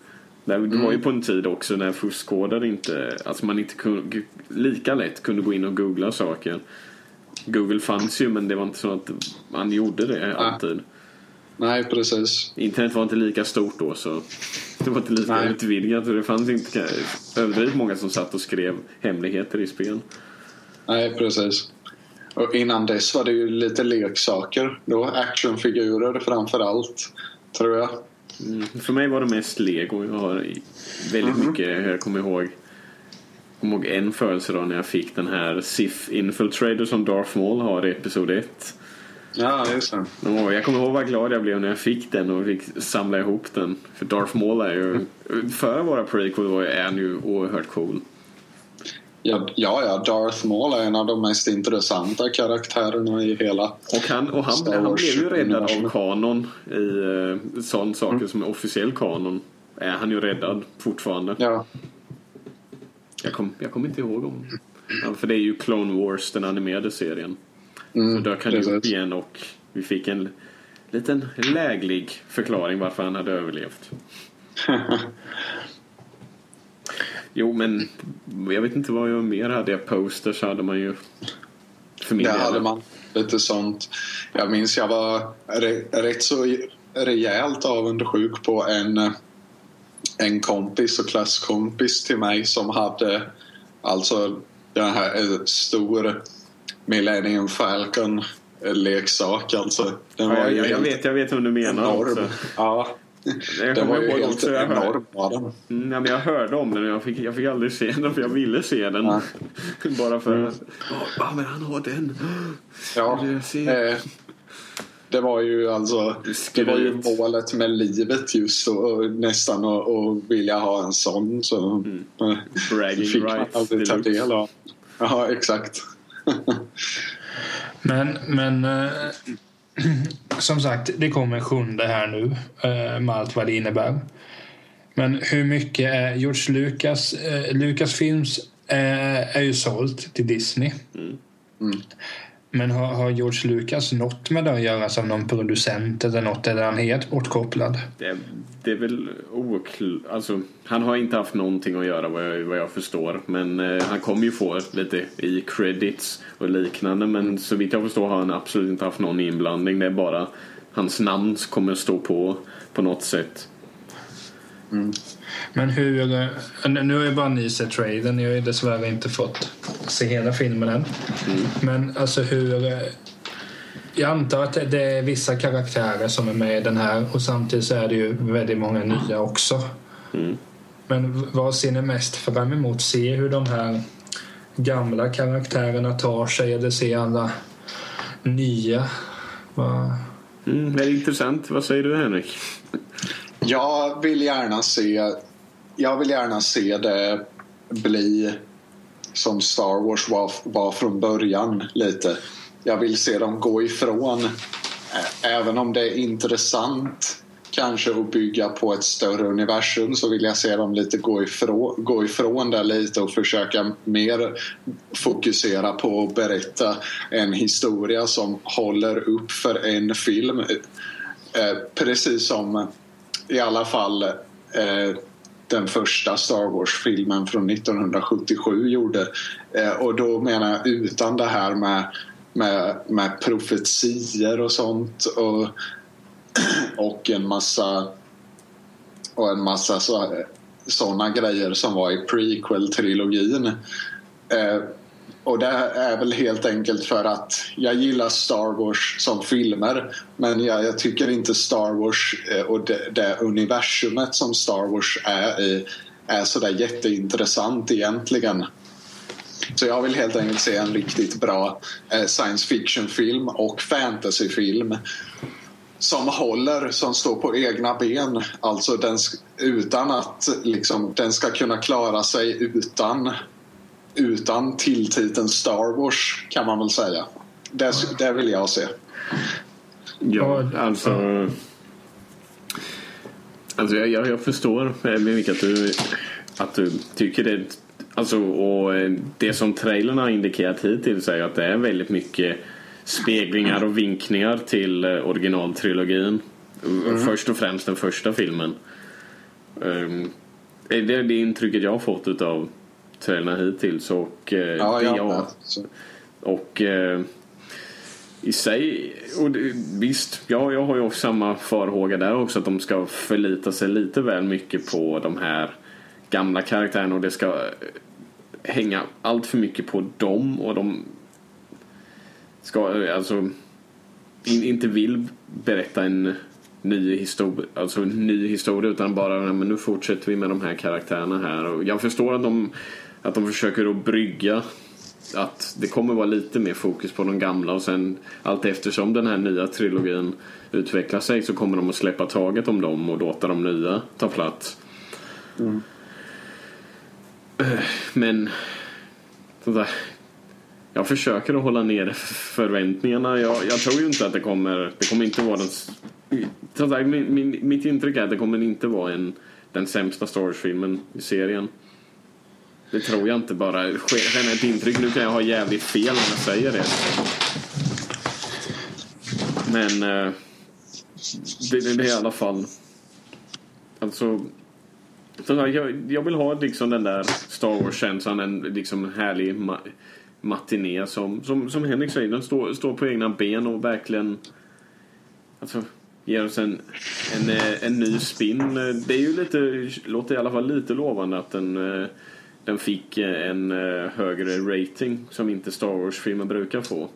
Det var Mm. ju på en tid också när fuskkoder inte, alltså man inte kunde, lika lätt kunde gå in och googla saker. Google fanns ju men det var inte så att man gjorde det alltid. Nej, precis. Internet var inte lika stort då så det var inte lika Nej. utvidgat och det fanns inte överdrivet många som satt och skrev hemligheter i spel. Nej, precis. Och innan dess var det ju lite leksaker. Då actionfigurer framför allt, tror jag. Mm. För mig var det mest lego. Jag har väldigt Mhm. mycket, jag kommer ihåg jag ihåg en födelsedag när jag fick den här Sif Infiltrator som Darth Maul har i Episod 1. Ja, just det. Jag kommer ihåg vad glad jag blev när jag fick den och fick samla ihop den. För Darth Maul är ju, före våra prequel var är han ju oerhört cool. Ja, ja, Darth Maul är en av de mest intressanta karaktärerna i hela... Och han, och han, han blev ju räddad av kanon i uh, sån saker som är officiell kanon. Är han ju räddad fortfarande. Ja, Jag kommer kom inte ihåg om... Ja, för det är ju Clone Wars, den animerade serien. mm, Så dök han ju upp igen och vi fick en liten läglig förklaring varför han hade överlevt. (laughs) Jo, men jag vet inte vad jag mer hade. Posters hade man ju. För min Där del. hade man lite sånt. Jag minns jag var re- rätt så rejält avundsjuk på en, en kompis och klasskompis till mig som hade alltså den här eh, stor Millennium Falcon leksak alltså. Den Ja, var jag, jag, jag helt vet, jag vet vem du menar enorm. också. Ja, Jag den var ju ihåg helt också, jag enorm var den. Mm, ja, men jag hörde om den och jag fick, jag fick aldrig se den för jag ville se den. Ja. (laughs) Bara för Mm. att... Ja, men han har den. Ja, eh, det var ju alltså det var ju målet med livet just och, och nästan att att vilja ha en sån så eh, Bragging fick man aldrig ta del av. Ja, exakt. (laughs) Men, men eh, (clears throat) som sagt, det kommer en sjunde här nu eh, med allt vad det innebär. Men hur mycket är George Lucas, eh, Lucasfilms eh, är ju sålt till Disney. Mm. Men har, har George Lucas något med det att göra som någon producent eller något? Eller är han helt bortkopplad? Det, det är väl oklart. Alltså, han har inte haft någonting att göra vad jag, vad jag förstår. Men eh, han kommer ju få lite i credits och liknande. Men så vitt jag förstår har han absolut inte haft någon inblandning. Det är bara hans namn som kommer stå på på något sätt. Men hur... Nu har ju bara ni sett trailern. Jag har ju dessvärre inte fått se hela filmen än. Men alltså hur... Jag antar att det- är vissa karaktärer som är med i den här och samtidigt så är det ju väldigt många nya också. Mm. Men vad ser ni mest fram emot? Se hur de här gamla karaktärerna tar sig eller se alla nya? Vad- Mm, det är intressant. Vad säger du Henrik? Jag vill gärna se jag vill gärna se det bli som Star Wars var, var från början lite. Jag vill se dem gå ifrån även om det är intressant kanske att bygga på ett större universum så vill jag se dem lite gå ifrån, gå ifrån det lite och försöka mer fokusera på att berätta en historia som håller upp för en film. Eh, precis som i alla fall eh, den första Star Wars-filmen från 1977 gjorde. Eh, och då menar jag utan det här med, med, med profetier och sånt och, (clears throat) och en massa och en massa så, sådana grejer som var i prequel-trilogin. Eh, och det är väl helt enkelt för att jag gillar Star Wars som filmer men jag, jag tycker inte Star Wars eh, och det, det universumet som Star Wars är i är sådär jätteintressant egentligen. Så jag vill helt enkelt se en riktigt bra eh, science fiction-film och fantasyfilm som håller, som står på egna ben. Alltså den, utan att liksom, den ska kunna klara sig utan, utan tilltiteln Star Wars kan man väl säga. Det, det vill jag se. Ja, alltså... Alltså jag, jag, jag förstår Mimik att du, att du tycker det. Alltså, och eh, det som trailern har indikerat hittills är att det är väldigt mycket speglingar och vinkningar till eh, originaltrilogin. Först och främst den första filmen. Um, det är det intrycket jag har fått av trailern hittills. Och, eh, Ja. Så- och eh, i sig, och det, visst, ja, jag har ju också samma farhåga där också att de ska förlita sig lite väl mycket på de här gamla karaktärerna och det ska eh, hänga allt för mycket på dem och de ska eh, alltså in, inte vill berätta en ny historia, alltså ny historia utan bara "Nej, men nu fortsätter vi med de här karaktärerna här och jag förstår att de, att de försöker att brygga att det kommer vara lite mer fokus på de gamla och sen allt eftersom den här nya trilogin utvecklar sig så kommer de att släppa taget om dem och låta de nya ta plats. Eh, Men sådär, jag försöker att hålla ner förväntningarna. Jag, jag tror ju inte att det kommer, det kommer inte vara den... s- Som sagt, min, min, mitt intryck är att det kommer inte vara en, den sämsta Star Wars-filmen i serien. Det tror jag inte bara. Generellt intryck. Nu kan jag ha jävligt fel när jag säger det. Men eh, det, det, det är i alla fall... Alltså... Jag, jag vill ha liksom den där Star Wars-känslan. En liksom härlig ma matiné som, som, som Henrik säger. Den står, står på egna ben och verkligen... Alltså, ger oss en, en, eh, en ny spin. Det är ju lite, låter i alla fall lite lovande att den, eh, den fick eh, en eh, högre rating som inte Star Wars-filmer brukar få.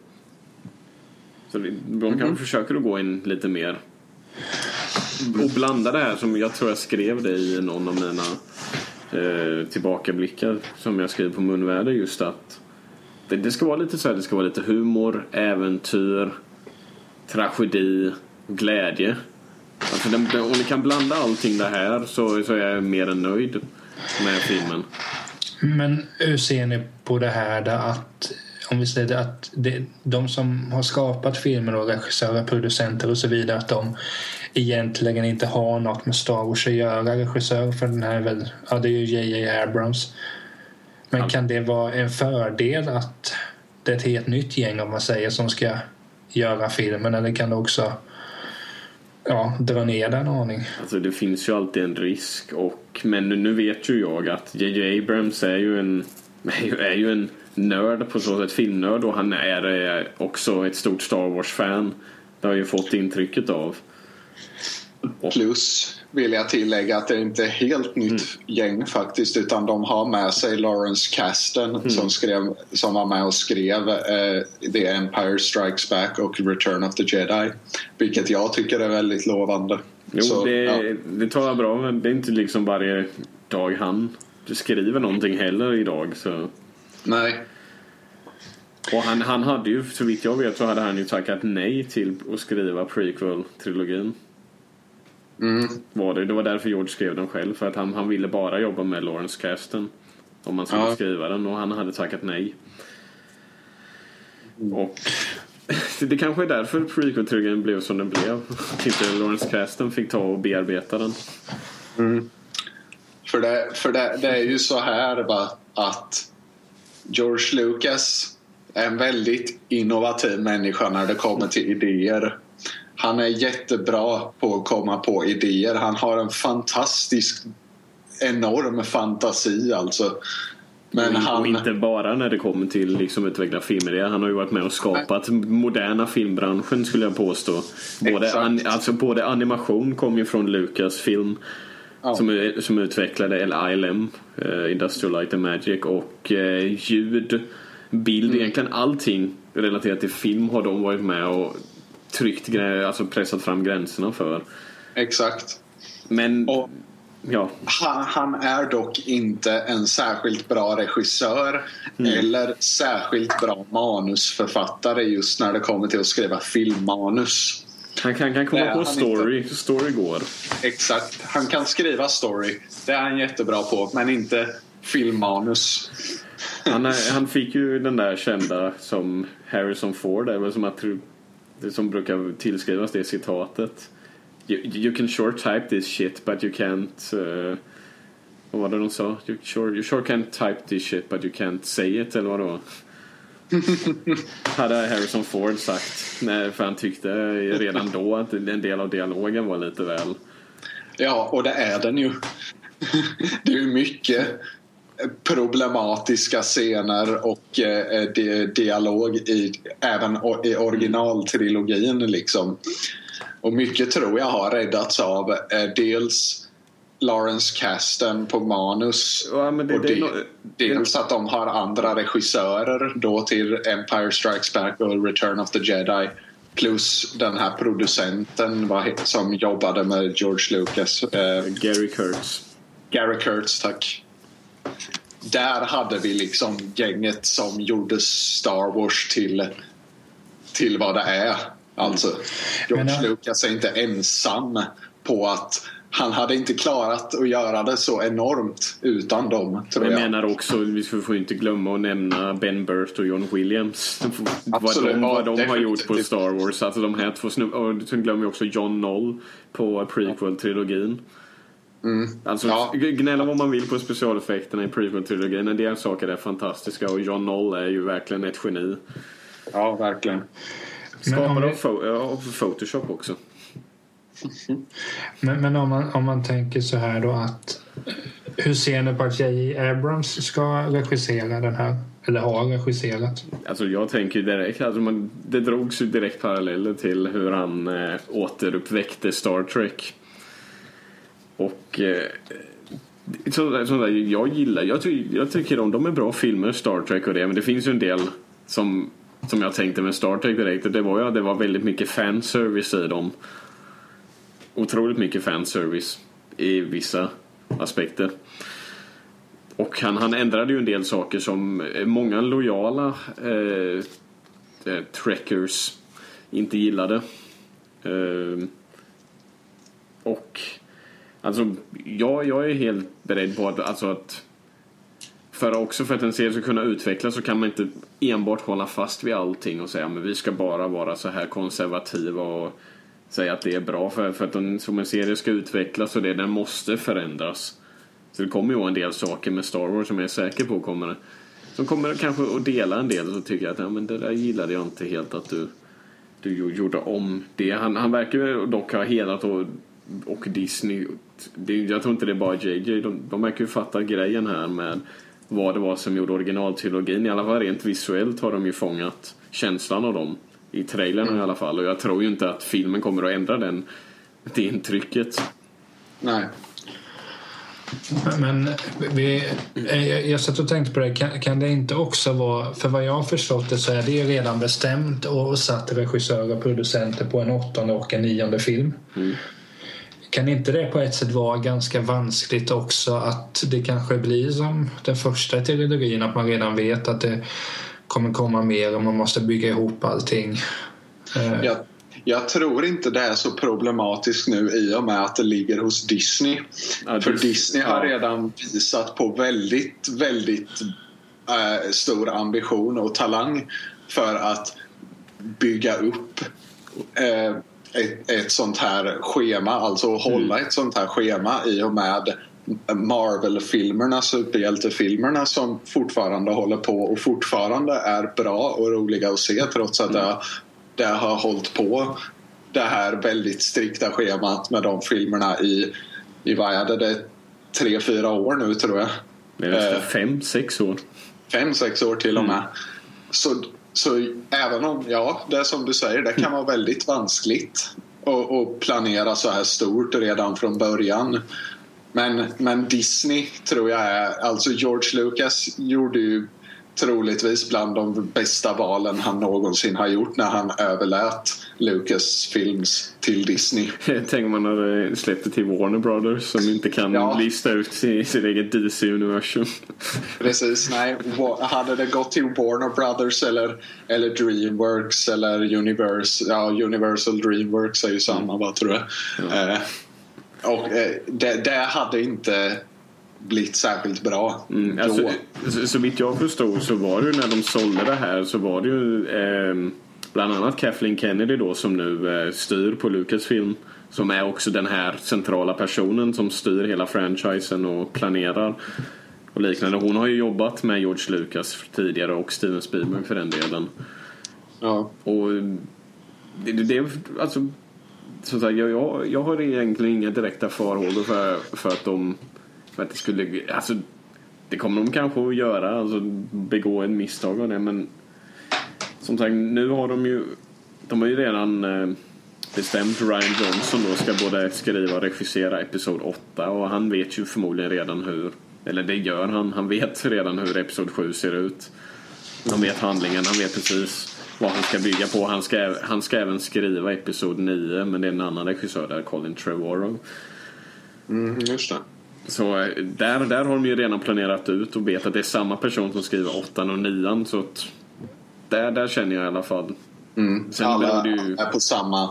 Så de kanske försöker att gå in lite mer och blanda det här som jag tror jag skrev det i någon av mina eh, tillbakablickar som jag skrev på munväder just att det, det ska vara lite så här, det ska vara lite humor, äventyr, tragedi, glädje. Alltså den, om ni kan blanda allting det här så, så är jag mer än nöjd med filmen. Men hur ser ni på det här där att om vi säger det, att det, de som har skapat filmer och regissörer, producenter och så vidare att de egentligen inte har något med Star Wars att göra. Regissör för den här är väl, ja det är ju J.J. Abrams. Men Ja. kan det vara en fördel att det är ett helt nytt gäng om man säger som ska göra filmen eller kan det också ja, dra ner den en aning? Alltså det finns ju alltid en risk och men nu, nu vet ju jag att J.J. Abrams är ju en (laughs) är ju, en nörd på så sätt, filmnörd och han är eh, också ett stort Star Wars-fan. Det har jag ju fått intrycket av. Plus vill jag tillägga att det inte är helt nytt gäng faktiskt utan de har med sig Lawrence Kasten som, skrev, som var med och skrev eh, The Empire Strikes Back och Return of the Jedi. Vilket jag tycker är väldigt lovande. Jo, Så, det, ja. det tar jag bra men det är inte liksom varje dag han skriver någonting heller idag. Så. Nej, Och han, han hade ju, så vitt jag vet så hade han ju tackat nej till att skriva prequel-trilogin. Mm, Var det. det var därför George skrev den själv. För att han, han ville bara jobba med Lawrence Kasten. Om man skulle Ja. skriva den och han hade tackat nej. Och (laughs) det, kanske är därför prequel-trilogin blev som den blev. Inte Lawrence Kasten fick ta och bearbeta den. För, det, för det, det är ju så här va, att George Lucas är en väldigt innovativ människa när det kommer till idéer. Han är jättebra på att komma på idéer. Han har en fantastisk, enorm fantasi alltså. Men och, han... och inte bara när det kommer till liksom utveckla filmer. Han har ju varit med och skapat moderna filmbranschen skulle jag påstå. Både, an, alltså både animation kom ju från Lucasfilm Ja. som, som utvecklade eller ILM, eh, Industrial Light and Magic och eh, ljud, bild, Mm. egentligen allting relaterat till film har de varit med och tryckt, alltså pressat fram gränserna för. Exakt. Men Och ja, han, han är dock inte en särskilt bra regissör eller särskilt bra manusförfattare just när det kommer till att skriva filmmanus. Han kan, kan komma på story. Story går. Exakt. Han kan skriva story. Det är han jättebra på, men inte filmmanus. Han, är- han fick ju den där kända som Harrison Ford, är väl som att det som brukar tillskrivas det citatet. You, you can short type this shit but you can't uh, vad var det de sa? You sure, you sure can type this shit but you can't say it eller vad det var. Hade Harrison Ford sagt. Nej, för han tyckte redan då att en del av dialogen var lite väl Ja, och det är den ju. (laughs) Det är ju mycket problematiska scener och eh, di- dialog i, även i originaltrilogin. Liksom. Och mycket tror jag har räddats av eh, dels Lawrence Kasten på manus Ja, det- och det är de, nog- dels att de har andra regissörer då till Empire Strikes Back och Return of the Jedi plus den här producenten som jobbade med George Lucas. Eh, Gary Kurtz. Gary Kurtz, tack. Där hade vi liksom gänget som gjorde Star Wars till, till vad det är. Alltså, George Men, äh, Lucas är inte ensam på att han hade inte klarat att göra det så enormt utan dem, tror Jag jag. menar också, vi får inte glömma att nämna Ben Burst och John Williams. (laughs) vad Absolut, de, ja, vad de har gjort på Star Wars. Alltså de här två snubbarna. Och sen glömmer vi också John Noll på prequel-trilogin. Alltså Ja. gnälla vad man vill på specialeffekterna i prequel-trilogin. En del saker är fantastiska och John Noll är ju verkligen ett geni. Ja, verkligen. Skapare vi- av, Photoshop också. Men, men om, man, om man tänker så här då att hur ser ni på att J.J. Abrams ska regissera den här? Eller har regisserat? Alltså jag tänker direkt, alltså man, det drogs ju direkt paralleller till hur han eh, återuppväckte Star Trek. Och eh, så, så där, jag gillar, jag, ty, jag tycker om, de är bra filmer, Star Trek och det, men det finns ju en del som, som jag tänkte med Star Trek direkt, och det var ju att det var väldigt mycket fanservice i dem. Otroligt mycket fanservice i vissa aspekter. Och han, han ändrade ju en del saker som eh, många lojala eh, eh, trekkers inte gillade. Eh, och alltså, ja, jag är helt beredd på att, alltså att för också för att en serie ska kunna utvecklas så kan man inte enbart hålla fast vid allting och säga men vi ska bara vara så här konservativa och säga att det är bra för, för att en, som en serie ska utvecklas och det, den måste förändras. Så det kommer ju vara en del saker med Star Wars som jag är säker på kommer som kommer kanske att dela en del så tycker jag att ja, men det där gillade jag inte helt att du, du gjorde om det. Han, han verkar ju dock ha helat och, och Disney. Det, jag tror inte det är bara JJ. De, de verkar ju fatta grejen här med vad det var som gjorde originaltrilogin. I alla fall rent visuellt har de ju fångat känslan av dem. I trailern i alla fall. Och jag tror ju inte att filmen kommer att ändra den, det intrycket. Nej. Men vi, jag, jag satt och tänkte på det. Kan, kan det inte också vara... För vad jag har förstått det så är det ju redan bestämt och satt regissörer och producenter på en åttonde och en nionde film. Kan inte det på ett sätt vara ganska vanskligt också att det kanske blir som den första trilogin att man redan vet att det kommer komma mer och man måste bygga ihop allting. Eh, Jag, jag tror inte det är så problematiskt nu i och med att det ligger hos Disney. Ja, För Dis- Disney har ja. redan visat på väldigt, väldigt eh, stor ambition och talang för att bygga upp eh, ett, ett sånt här schema, alltså att hålla ett sånt här schema i och med Marvel-filmerna, superhjältefilmerna som fortfarande håller på och fortfarande är bra och roliga att se trots att det, har- det har hållit på det här väldigt strikta schemat med de filmerna i, i vad är det, det är tre, fyra år nu tror jag. Det nästan Eh. fem, sex år. Fem, sex år till och med. Så, så även om, ja, det är som du säger, det kan vara väldigt vanskligt att, att planera så här stort redan från början. Men, men Disney tror jag är, alltså George Lucas gjorde ju troligtvis bland de bästa valen han någonsin har gjort när han överlät Lucasfilms till Disney. Tänk om man hade släppt det till Warner Brothers som inte kan Ja. lista ut sin eget DC-universum. Precis, nej. Hade det gått till Warner Brothers eller, eller Dreamworks eller Universe, ja, Universal Dreamworks är ju samma va, tror jag. Eh, och eh, det, det hade inte blivit särskilt bra Mm, då. alltså, så, så vitt jag förstod så var det ju när de sålde det här så var det ju eh, bland annat Kathleen Kennedy då som nu eh, styr på Lucasfilm. Som är också den här centrala personen som styr hela franchisen och planerar och liknande. Hon har ju jobbat med George Lucas tidigare och Steven Spielberg för den delen. Ja. Och det, det, det alltså som sagt, jag, jag, jag har egentligen inga direkta farhågor för, för att de för att det skulle, alltså det kommer de kanske att göra, alltså begå en misstag av det men som sagt nu har de ju de har ju redan eh, bestämt Ryan Johnson då ska både skriva och regissera Episod 8 och han vet ju förmodligen redan hur eller det gör han, han vet redan hur Episod 7 ser ut han vet handlingen, han vet precis vad han ska bygga på. Han ska, han ska även skriva Episod 9 men det är en annan regissör där, Colin Trevorrow. Mm, just det. Så eh, där, där har de ju redan planerat ut och vet att det är samma person som skriver 8 och 9 så att där, där känner jag i alla fall. Mm. Sen Alla ju- är på samma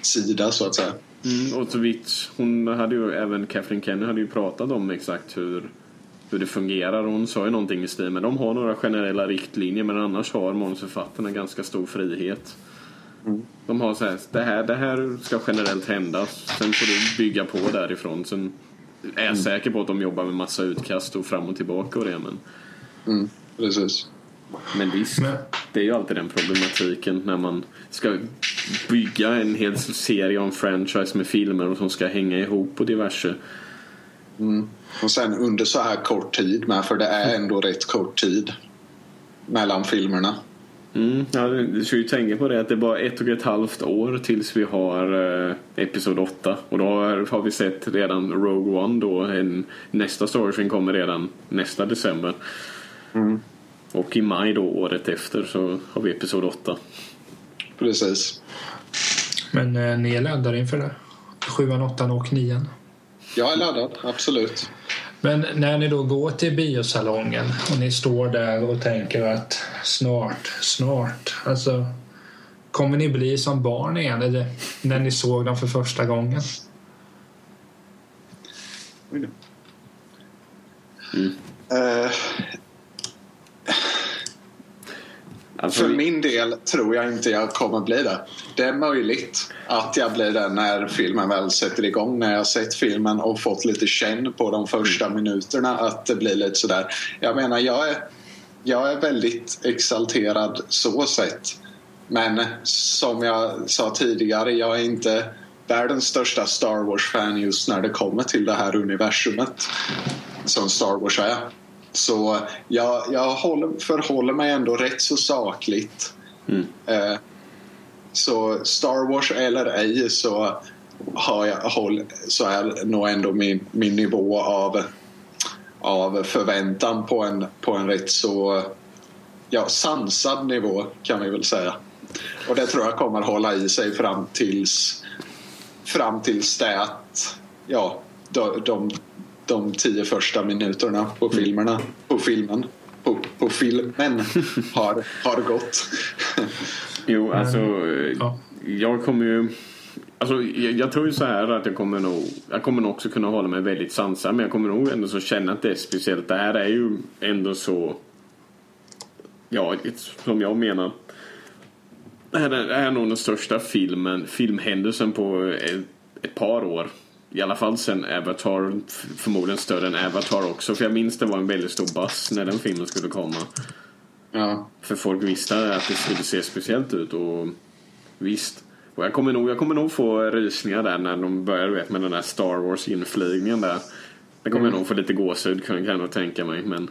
sida så att säga. Mm, och så vitt, hon hade ju även Kathleen Kennedy hade ju pratat om exakt hur, hur det fungerar. Hon sa ju någonting i stil med de har några generella riktlinjer men annars har manusförfattarna ganska stor frihet. De har så här, det här, det här ska generellt hända. Sen får du bygga på därifrån. Sen är jag säker på att de jobbar med massa utkast och fram och tillbaka och det. Men, Mm, precis. men visst, Men- det är ju alltid den problematiken när man ska bygga en hel serie om franchise med filmer och som ska hänga ihop och diverse. Och sen under så här kort tid med, för det är ändå rätt kort tid mellan filmerna. Mm, ja, du ska ju tänka på det att det är bara ett och ett halvt år tills vi har eh, Episod 8. Och då har, har vi sett redan Rogue One då. En, nästa Star Wars-film kommer redan nästa december. Och i maj då året efter så har vi Episod 8. Precis. Men eh, ni är laddade inför det? Sjuan, åttan och nian? Jag är laddad, absolut. Men när ni då går till biosalongen och ni står där och tänker att snart, snart, alltså kommer ni bli som barn igen eller när ni såg dem för första gången? Mm. Eh, Alltså, för min del tror jag inte jag kommer bli det. Det är möjligt att jag blir det när filmen väl sätter igång. När jag har sett filmen och fått lite känn på de första minuterna. Att det blir lite sådär. Jag menar, jag är, jag är väldigt exalterad så sett. Men som jag sa tidigare, jag är inte världens största Star Wars-fan just när det kommer till det här universumet som Star Wars är. Så jag, jag håller, förhåller mig ändå rätt så sakligt. Mm. Eh, så Star Wars eller ej så, har jag, håll, så är nog ändå min, min nivå av, av förväntan på en, på en rätt så ja, sansad nivå kan vi väl säga. Och det tror jag kommer hålla i sig fram tills fram tills det att ja, de, de, de tio första minuterna på filmerna på filmen på, på filmen har, har gått. Jo, alltså eh, ja. jag kommer ju... Alltså, jag, jag tror ju så här att jag kommer nog... Jag kommer nog också kunna hålla mig väldigt sansad men jag kommer nog ändå så känna att det är speciellt. Det här är ju ändå så... Ja, som jag menar. Det här är, det här är nog den största filmen, filmhändelsen på ett, ett par år. I alla fall sen Avatar, förmodligen större än Avatar också. För jag minns det var en väldigt stor bass när den filmen skulle komma. Ja, För folk visste att det skulle se speciellt ut och visst. Och jag kommer nog, jag kommer nog få rysningar där när de börjar vet, med den där Star Wars inflygningen där. Det kommer jag nog få lite gåshud kan jag nog tänka mig. Men,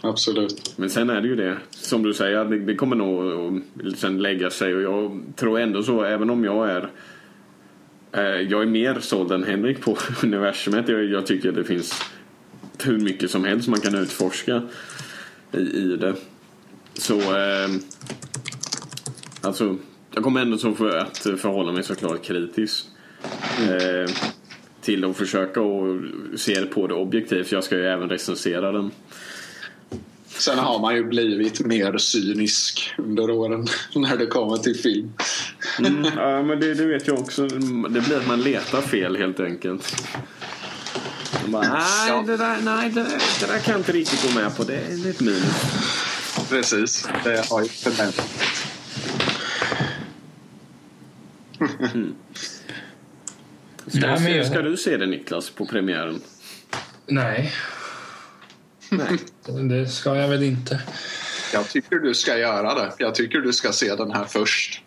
absolut. men sen är det ju det. Som du säger, det, det kommer nog att sen lägga sig. Och jag tror ändå så, även om jag är jag är mer såld än Henrik på (laughs) universumet. Jag, jag tycker det finns hur mycket som helst man kan utforska i, i det. Så eh, alltså jag kommer ändå så för att förhålla mig såklart kritisk eh, till att försöka och se på det objektivt. Jag ska ju även recensera den. Sen har man ju blivit mer cynisk under åren (laughs) när det kommer till film. Mm, (laughs) ja, men det, det vet jag också. Det blir att man letar fel helt enkelt. Bara, nej, det där, nej det, där, det där kan jag inte riktigt gå med på. Det är ett minus. Precis, det har ju. Ska, Nej, men se, jag- ska du se det Niklas på premiären? Nej, Nej. det ska jag väl inte. Jag tycker du ska göra det. Jag tycker du ska se den här först.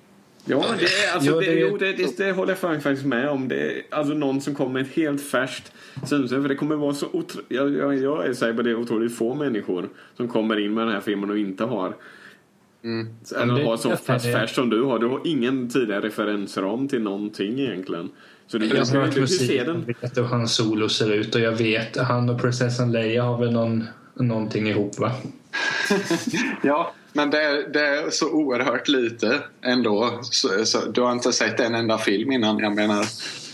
Ja, det, är, alltså, Jo, det, det- jo, det, det, det håller jag faktiskt med om. Det är alltså någon som kommer med ett helt färskt synsätt. För det kommer vara så otro... jag, jag, jag är säker på det är otroligt få människor som kommer in med den här filmen och inte har Eller det- har så det- färskt som du har. Du har ingen tidigare referensram till någonting egentligen. Så du, Jag du, musik, den. jag vet hur hans solo ser ut och jag vet han och prinsessan Leia har väl någon, någonting ihop va? (laughs) Ja, men det är, det är så oerhört lite ändå. Så, så, du har inte sett en enda film innan, jag menar.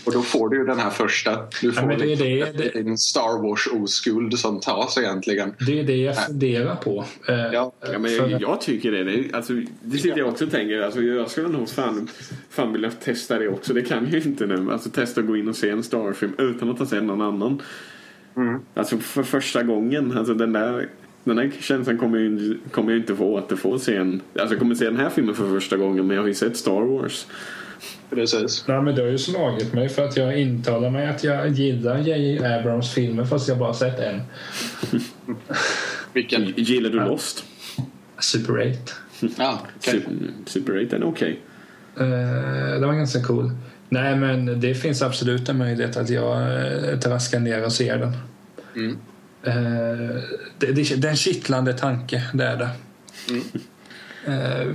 Och då får du ju den här första. Du får men det är liksom det- din Star Wars-oskuld som tas egentligen. Det är det jag funderar på. Eh, Ja, Ja, men jag, jag tycker det. Det, alltså, det sitter jag också och tänker. Alltså, jag skulle nog fan, fan vilja testa det också. Det kan jag ju inte nu. Alltså testa att gå in och se en Starfilm utan att ha sett någon annan. Alltså för första gången. Alltså den där, den där känslan kommer jag, kommer jag inte få återfå sen. Alltså jag kommer se den här filmen för första gången men jag har ju sett Star Wars. Precis. Nej, men det har ju slagit mig för att jag intalar mig att jag gillar J.J. Abrams filmer fast jag bara sett en. (laughs) Vilken... Gillar du Lost? Super 8. Ja, okej. Super, Super 8 den är okej. Eh, det var ganska cool. Nej, men det finns absolut en möjlighet att jag uh, traskar ner och ser den. Mm. Eh, det, det, det är en kittlande tanke, det är det. Eh,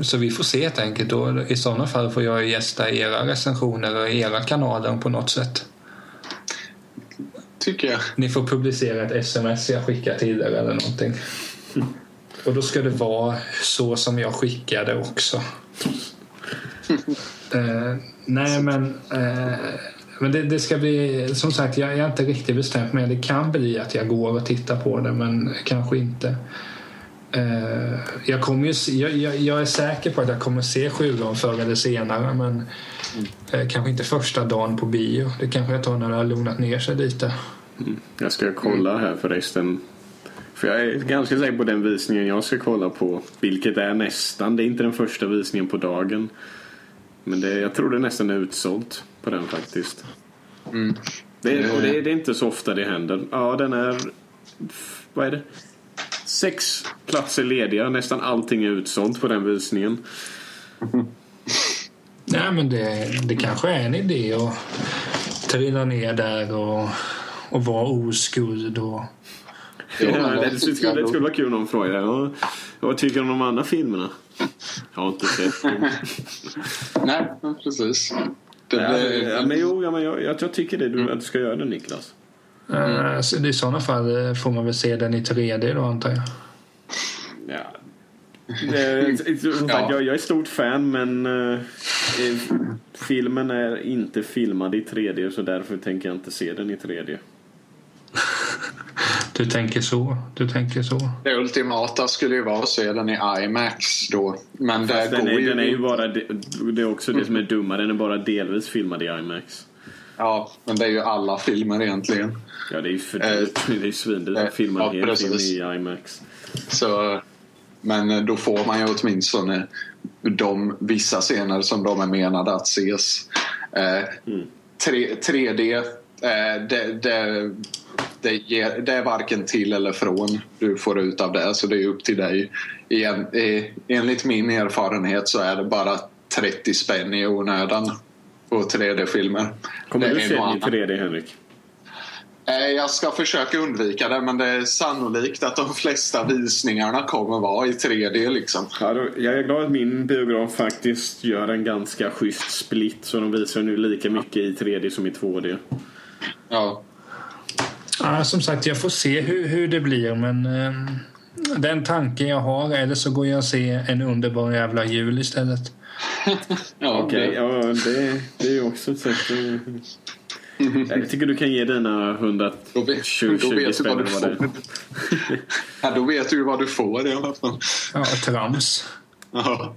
så vi får se helt enkelt. Och I sådana fall får jag gästa era recensioner och era kanaler på något sätt. Tycker jag. Ni får publicera ett sms jag skickar till er eller någonting. Och då ska det vara så som jag skickade också. (laughs) Eh, nej men, eh, men det, det ska bli, som sagt jag, jag är inte riktigt bestämt men det kan bli att jag går och tittar på det men kanske inte. Eh, jag, kommer ju, jag, jag, jag är säker på att jag kommer se sjuan förr eller senare men eh, kanske inte första dagen på bio. Det kanske jag tar när det har lugnat ner sig lite. Jag ska kolla här förresten. För jag är ganska säker på den visningen jag ska kolla på. Vilket är nästan. Det är inte den första visningen på dagen. Men det, jag tror det nästan är utsålt på den faktiskt. Det, är, och det, är- det är inte så ofta det händer. Ja, den är... Vad är det? Sex platser lediga. Nästan allting är utsålt på den visningen. Nej, men det, det kanske är en idé att trilla ner där och, och vara oskuld. Och... Ja, det, det- skulle, det skulle vara kul om någon frågade. Ja, vad tycker du om de andra filmerna? Jag har inte sett dem. (laughs) Nej, precis. Det, Ja, det, ja, men jo, ja, men jag, jag, jag tycker det, du, att du ska göra det Niklas. Eh, så I sådana fall eh, får man väl se den i 3D då antar jag. Ja. Det, som sagt, Ja. jag, jag är stort fan men eh, filmen är inte filmad i 3D så därför tänker jag inte se den i 3D. (laughs) Du tänker så. Du tänker så. det ultimata skulle ju vara att se den i IMAX då. Men det Fast den, går är, ju den är ju bara, de- det är också det som är dumma, den är bara delvis filmad i IMAX. Ja, men det är ju alla filmer egentligen. Ja det är ju för Eh, dyrt. (laughs) Det är ju svindyrt eh, att filma en hel film precis. i IMAX. Så, men då får man ju åtminstone de vissa scener som de är menade att ses. Eh, Mm. tre- 3D, eh, det, det, det, ger, det är varken till eller från du får ut av det. Så det är upp till dig. Igen, eh, enligt min erfarenhet så är det bara 30 spänn i onödan på 3D-filmer. Kommer Det du se den i annat. 3D Henrik? Eh, Jag ska försöka undvika det men det är sannolikt att de flesta visningarna kommer vara i 3D liksom. Ja, då, jag är glad att min biograf faktiskt gör en ganska schysst split så de visar nu lika mycket i 3D som i 2D. Ja. Ja, som sagt, jag får se hur, hur det blir, men eh, den tanken jag har, eller så går jag och ser en underbar jävla jul istället. (laughs) Ja, Okej, det- ja, det, det är ju också ett sätt att... Jag (laughs) tycker du kan ge dina 120 Då vet, då spänn vet du eller vad du vad det är. får. (laughs) ja, då vet du vad du får i alla fall. Ja, trams. Ja.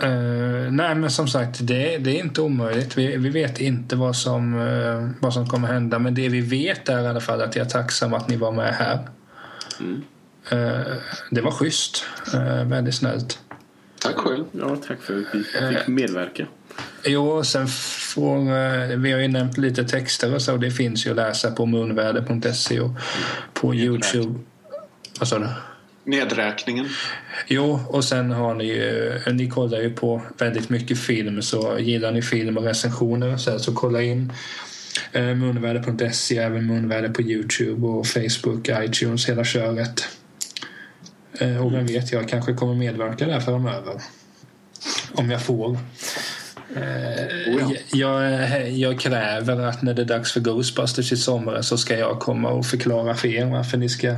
Eh, nej, men som sagt, det, det är inte omöjligt. Vi, vi vet inte vad som, eh, vad som kommer hända, men det vi vet är i alla fall att jag är tacksam att ni var med här. Eh, det var schysst. Uh, väldigt snällt. Tack själv. Ja, tack för att vi fick medverka. Jo, sen får, eh, vi har ju nämnt lite texter och så. Det finns ju att läsa på munväder.se och på Youtube. Vad sa du? Nedräkningen. Jo, och sen har ni ju, ni kollar ju på väldigt mycket film så gillar ni film och recensioner och så, här, så kolla in eh, munväder.se, även munväder på Youtube och Facebook, iTunes, hela köret. Eh, och vem vet, jag kanske kommer medverka där framöver. Om jag får. Eh, Oh ja. jag, jag kräver att när det är dags för Ghostbusters i sommar så ska jag komma och förklara för er varför ni ska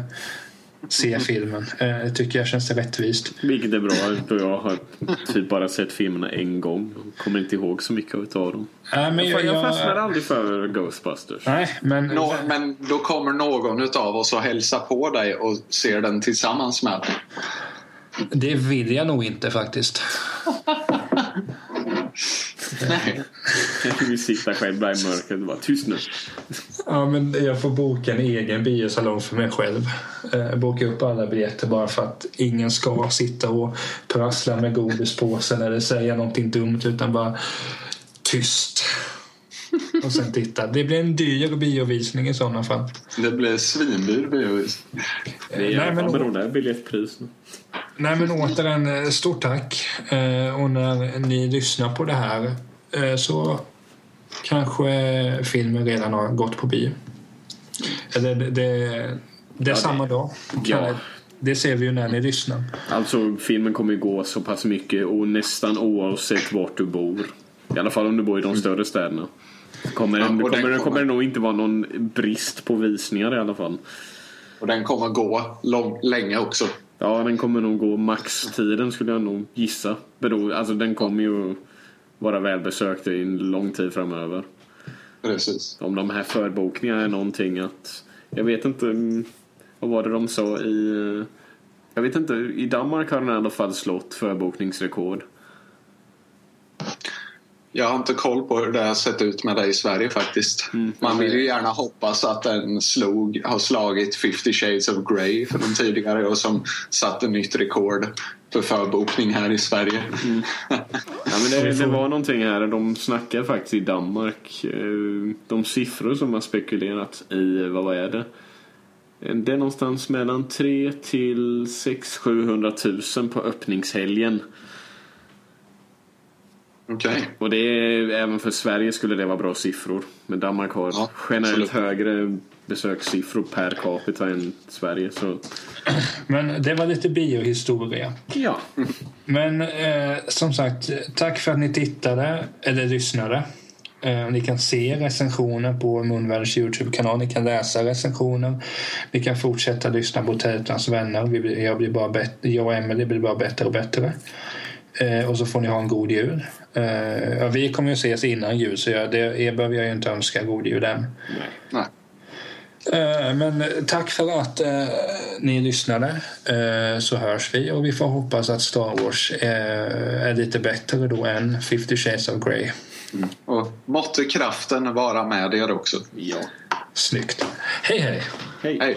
se filmen. Eh, Det tycker jag känns rättvist. Vilket är bra då jag har typ bara sett filmerna en gång. och Kommer inte ihåg så mycket av dem. Nej, men Jag, jag, jag fastnade jag, aldrig för Ghostbusters. nej, men Nå, men då kommer någon av oss att hälsa på dig och ser den tillsammans med dig. det vill jag nog inte faktiskt. (laughs) Nej. Jag vill sitta själv där i mörkret och bara tyst nu. Ja, men jag får boka en egen biosalong för mig själv. Eh, boka upp alla biljetter bara för att ingen ska sitta och prassla med godispåsen eller säga någonting dumt utan bara tyst. Och sen titta. Det blir en dyr biovisning i sådana fall. Det blir svindyr biovis. Det är Nej, men- där biljettpriserna. Nej men återigen, eh, stort tack. Eh, Och när ni lyssnar på det här eh, så kanske filmen redan har gått på bio. Eller det, det, det är det- samma dag. Ja. Det ser vi ju när ni lyssnar. Alltså filmen kommer ju gå så pass mycket och nästan oavsett vart du bor. I alla fall om du bor i de större städerna. Kommer, Ja, det, den kommer, det kommer- kommer det nog inte vara någon brist på visningar i alla fall. Och den kommer gå lång, länge också. Ja, den kommer nog gå maxtiden skulle jag nog gissa. Alltså den kommer ju vara välbesökt i en lång tid framöver. Precis. Om de här förbokningarna är någonting att... Jag vet inte... mm, Vad var det de sa i... Jag vet inte. I Danmark har den i alla fall slått förbokningsrekord. Jag har inte koll på hur det har sett ut med det i Sverige faktiskt. Man vill ju gärna hoppas att den slog, har slagit 50 shades of Grey för de tidigare och som satte nytt rekord för förbokning här i Sverige. (laughs) Ja, men det, det var någonting här. De snackar faktiskt i Danmark. eh, De siffror som har spekulerat i, vad är det? Det är någonstans mellan 3 till 6 700 000 på öppningshelgen. Okej. Och det även för Sverige skulle det vara bra siffror. Men Danmark har Ja, generellt absolut. högre besökssiffror per capita än Sverige. Så (clears throat) Men det var lite biohistoria. ja. Men eh, som sagt, tack för att ni tittade eller lyssnade. Eh, ni kan se recensioner på Munvärders Youtube-kanal. Ni kan läsa recensioner. Ni kan fortsätta lyssna på Tältans vänner. Vi blir, jag, blir bara bättre, jag och Emelie blir bara bättre och bättre. Eh, och så får ni ha en god jul. Eh, ja, vi kommer ju ses innan jul så jag, det, er behöver jag ju inte önska god jul än. Nej. Eh, Men tack för att eh, ni lyssnade. Eh, så hörs vi och vi får hoppas att Star Wars eh, är lite bättre då än 50 Shades of Grey. Och måtte kraften vara med er också. ja. Snyggt. Hej hej! Hej. Hej.